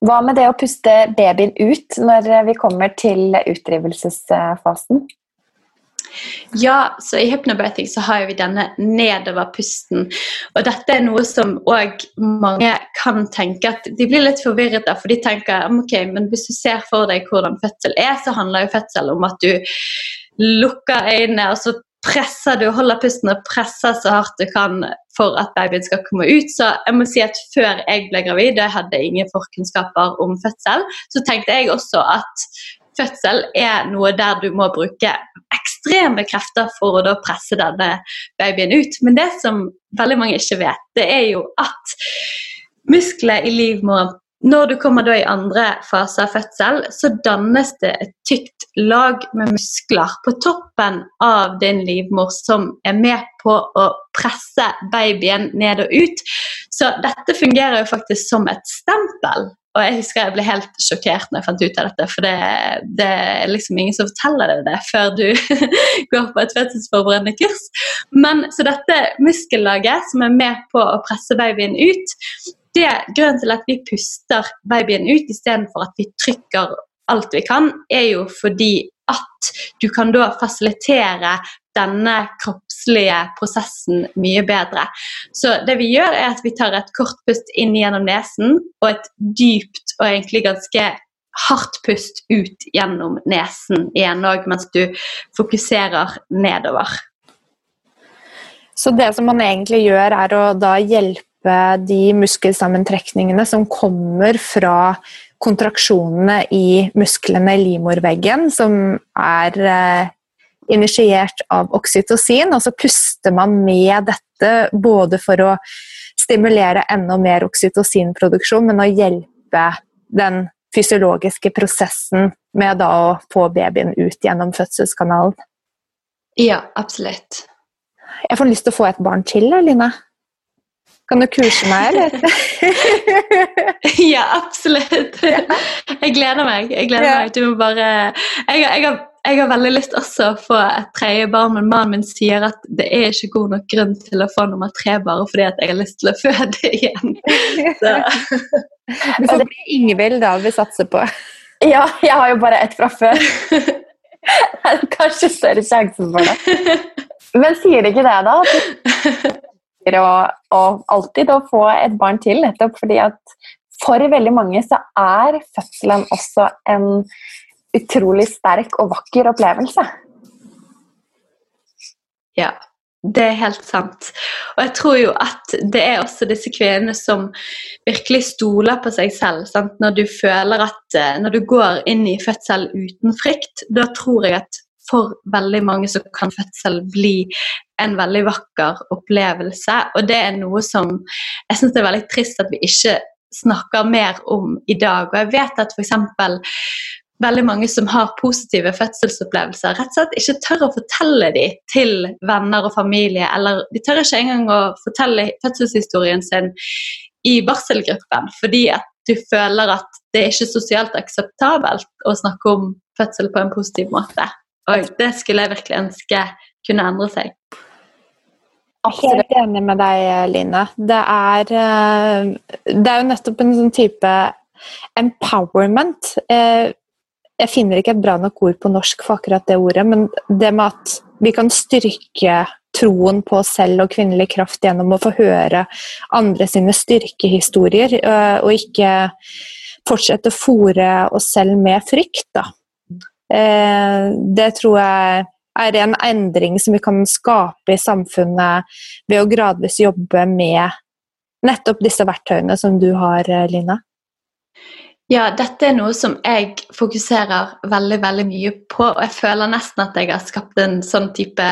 Hva med det å puste babyen ut når vi kommer til utdrivelsesfasen? Ja, så i hypnobirthing så har vi denne nedoverpusten. Og dette er noe som òg mange kan tenke at de blir litt forvirret av. For de tenker ok, men hvis du ser for deg hvordan fødsel er, så handler jo fødsel om at du lukker øynene, og så presser du, holder pusten og presser så hardt du kan for at babyen skal komme ut. Så jeg må si at før jeg ble gravid, og jeg hadde ingen forkunnskaper om fødsel, så tenkte jeg også at fødsel er noe der du må bruke ekstreme krefter for å da presse denne babyen ut. Men det som veldig mange ikke vet, det er jo at muskler i livmoren når du kommer da i andre fase av fødsel, så dannes det et tykt lag med muskler på toppen av din livmor som er med på å presse babyen ned og ut. Så dette fungerer jo faktisk som et stempel. Og jeg husker jeg ble helt sjokkert når jeg fant ut av dette, for det, det er liksom ingen som forteller deg det før du går på et fødselsforberedende kurs. Men Så dette muskellaget som er med på å presse babyen ut, det, grunnen til at vi puster babyen ut istedenfor at vi trykker alt vi kan, er jo fordi at du kan da fasilitere denne kroppslige prosessen mye bedre. Så det vi gjør, er at vi tar et kort pust inn gjennom nesen og et dypt og egentlig ganske hardt pust ut gjennom nesen igjen òg, mens du fokuserer nedover. Så det som man egentlig gjør, er å da hjelpe de muskelsammentrekningene som kommer fra kontraksjonene i musklene i livmorveggen, som er eh, initiert av oksytocin. Og så puster man med dette både for å stimulere enda mer oksytocinproduksjon, men å hjelpe den fysiologiske prosessen med å få babyen ut gjennom fødselskanalen. Ja, absolutt. Jeg får lyst til å få et barn til, Line. Kan du kurse meg, eller? ja, absolutt. Jeg gleder meg. Jeg gleder ja. meg. Du må bare jeg, jeg, har, jeg, har, veldig lyst også å få et tredje barn, men mannen min sier at det er ikke god nok grunn til å få nummer tre bare fordi at jeg har lyst til å føde igjen. Så. Du får bli Ingvild, da. Vi satser på. Ja, jeg har jo bare ett fra før. Kanskje større sjanse for det. Men sier det ikke det, da? Å, å alltid å få et barn til, nettopp fordi at for veldig mange så er fødselen også en utrolig sterk og vakker opplevelse. Ja, det er helt sant. Og jeg tror jo at det er også disse kvinnene som virkelig stoler på seg selv. Sant? Når du føler at eh, Når du går inn i fødsel uten frykt, da tror jeg at for veldig mange så kan fødsel bli en veldig vakker opplevelse. Og det er noe som jeg syns er veldig trist at vi ikke snakker mer om i dag. Og jeg vet at f.eks. veldig mange som har positive fødselsopplevelser, rett og slett ikke tør å fortelle dem til venner og familie, eller de tør ikke engang å fortelle fødselshistorien sin i barselgruppen, fordi at du føler at det er ikke sosialt akseptabelt å snakke om fødsel på en positiv måte. Og det skulle jeg virkelig ønske kunne endre seg. Helt enig med deg, Line. Det er, eh, det er jo nettopp en sånn type empowerment. Eh, jeg finner ikke et bra nok ord på norsk for akkurat det ordet, men det med at vi kan styrke troen på oss selv og kvinnelig kraft gjennom å få høre andre sine styrkehistorier, eh, og ikke fortsette å fòre oss selv med frykt. Da. Det tror jeg er en endring som vi kan skape i samfunnet ved å gradvis jobbe med nettopp disse verktøyene som du har, Line? Ja, dette er noe som jeg fokuserer veldig veldig mye på. Og jeg føler nesten at jeg har skapt en sånn type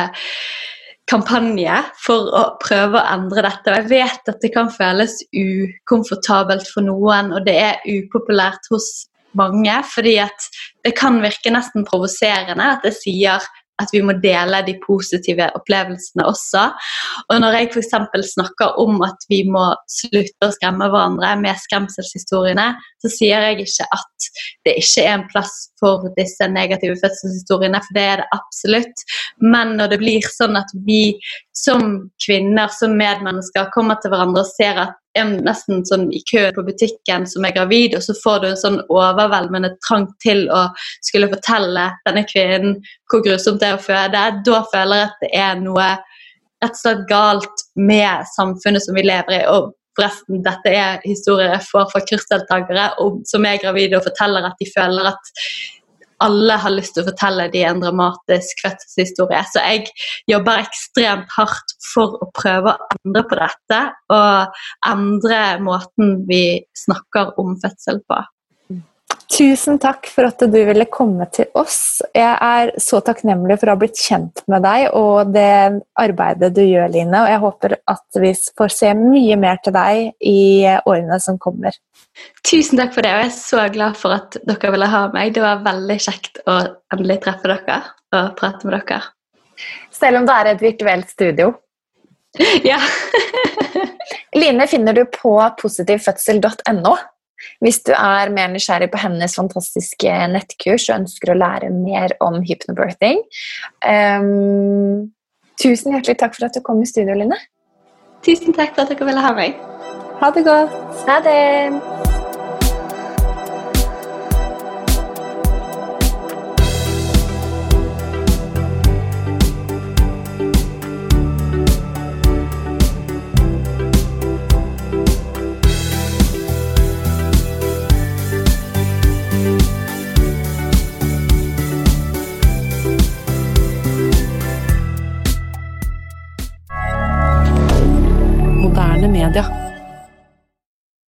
kampanje for å prøve å endre dette. Og jeg vet at det kan føles ukomfortabelt for noen, og det er upopulært hos mange. fordi at det kan virke nesten provoserende at jeg sier at vi må dele de positive opplevelsene også. Og når jeg f.eks. snakker om at vi må slutte å skremme hverandre med skremselshistoriene, så sier jeg ikke at det ikke er en plass for disse negative fødselshistoriene, for det er det absolutt. Men når det blir sånn at vi som kvinner, som medmennesker, kommer til hverandre og ser at en nesten sånn i kø på butikken som er gravid, og så får du en sånn overveldende trang til å skulle fortelle denne kvinnen hvor grusomt det er å føde, da føler jeg at det er noe rett og slett galt med samfunnet som vi lever i. og Forresten, dette er historier jeg får fra kursdeltakere som er gravide og forteller at de føler at alle har lyst til å fortelle de en dramatisk fødselshistorie. Så jeg jobber ekstremt hardt for å prøve å endre på dette og endre måten vi snakker om fødsel på. Tusen takk for at du ville komme til oss. Jeg er så takknemlig for å ha blitt kjent med deg og det arbeidet du gjør, Line. Og jeg håper at vi får se mye mer til deg i årene som kommer. Tusen takk for det, og jeg er så glad for at dere ville ha meg. Det var veldig kjekt å endelig treffe dere og prate med dere. Selv om det er et virtuelt studio. Ja. Line finner du på positivfødsel.no. Hvis du er mer nysgjerrig på hennes fantastiske nettkurs og ønsker å lære mer om hypnobirthing um, Tusen hjertelig takk for at du kom i studio, Line. Tusen takk for at dere ville ha meg. Ha det godt. Ha det. media.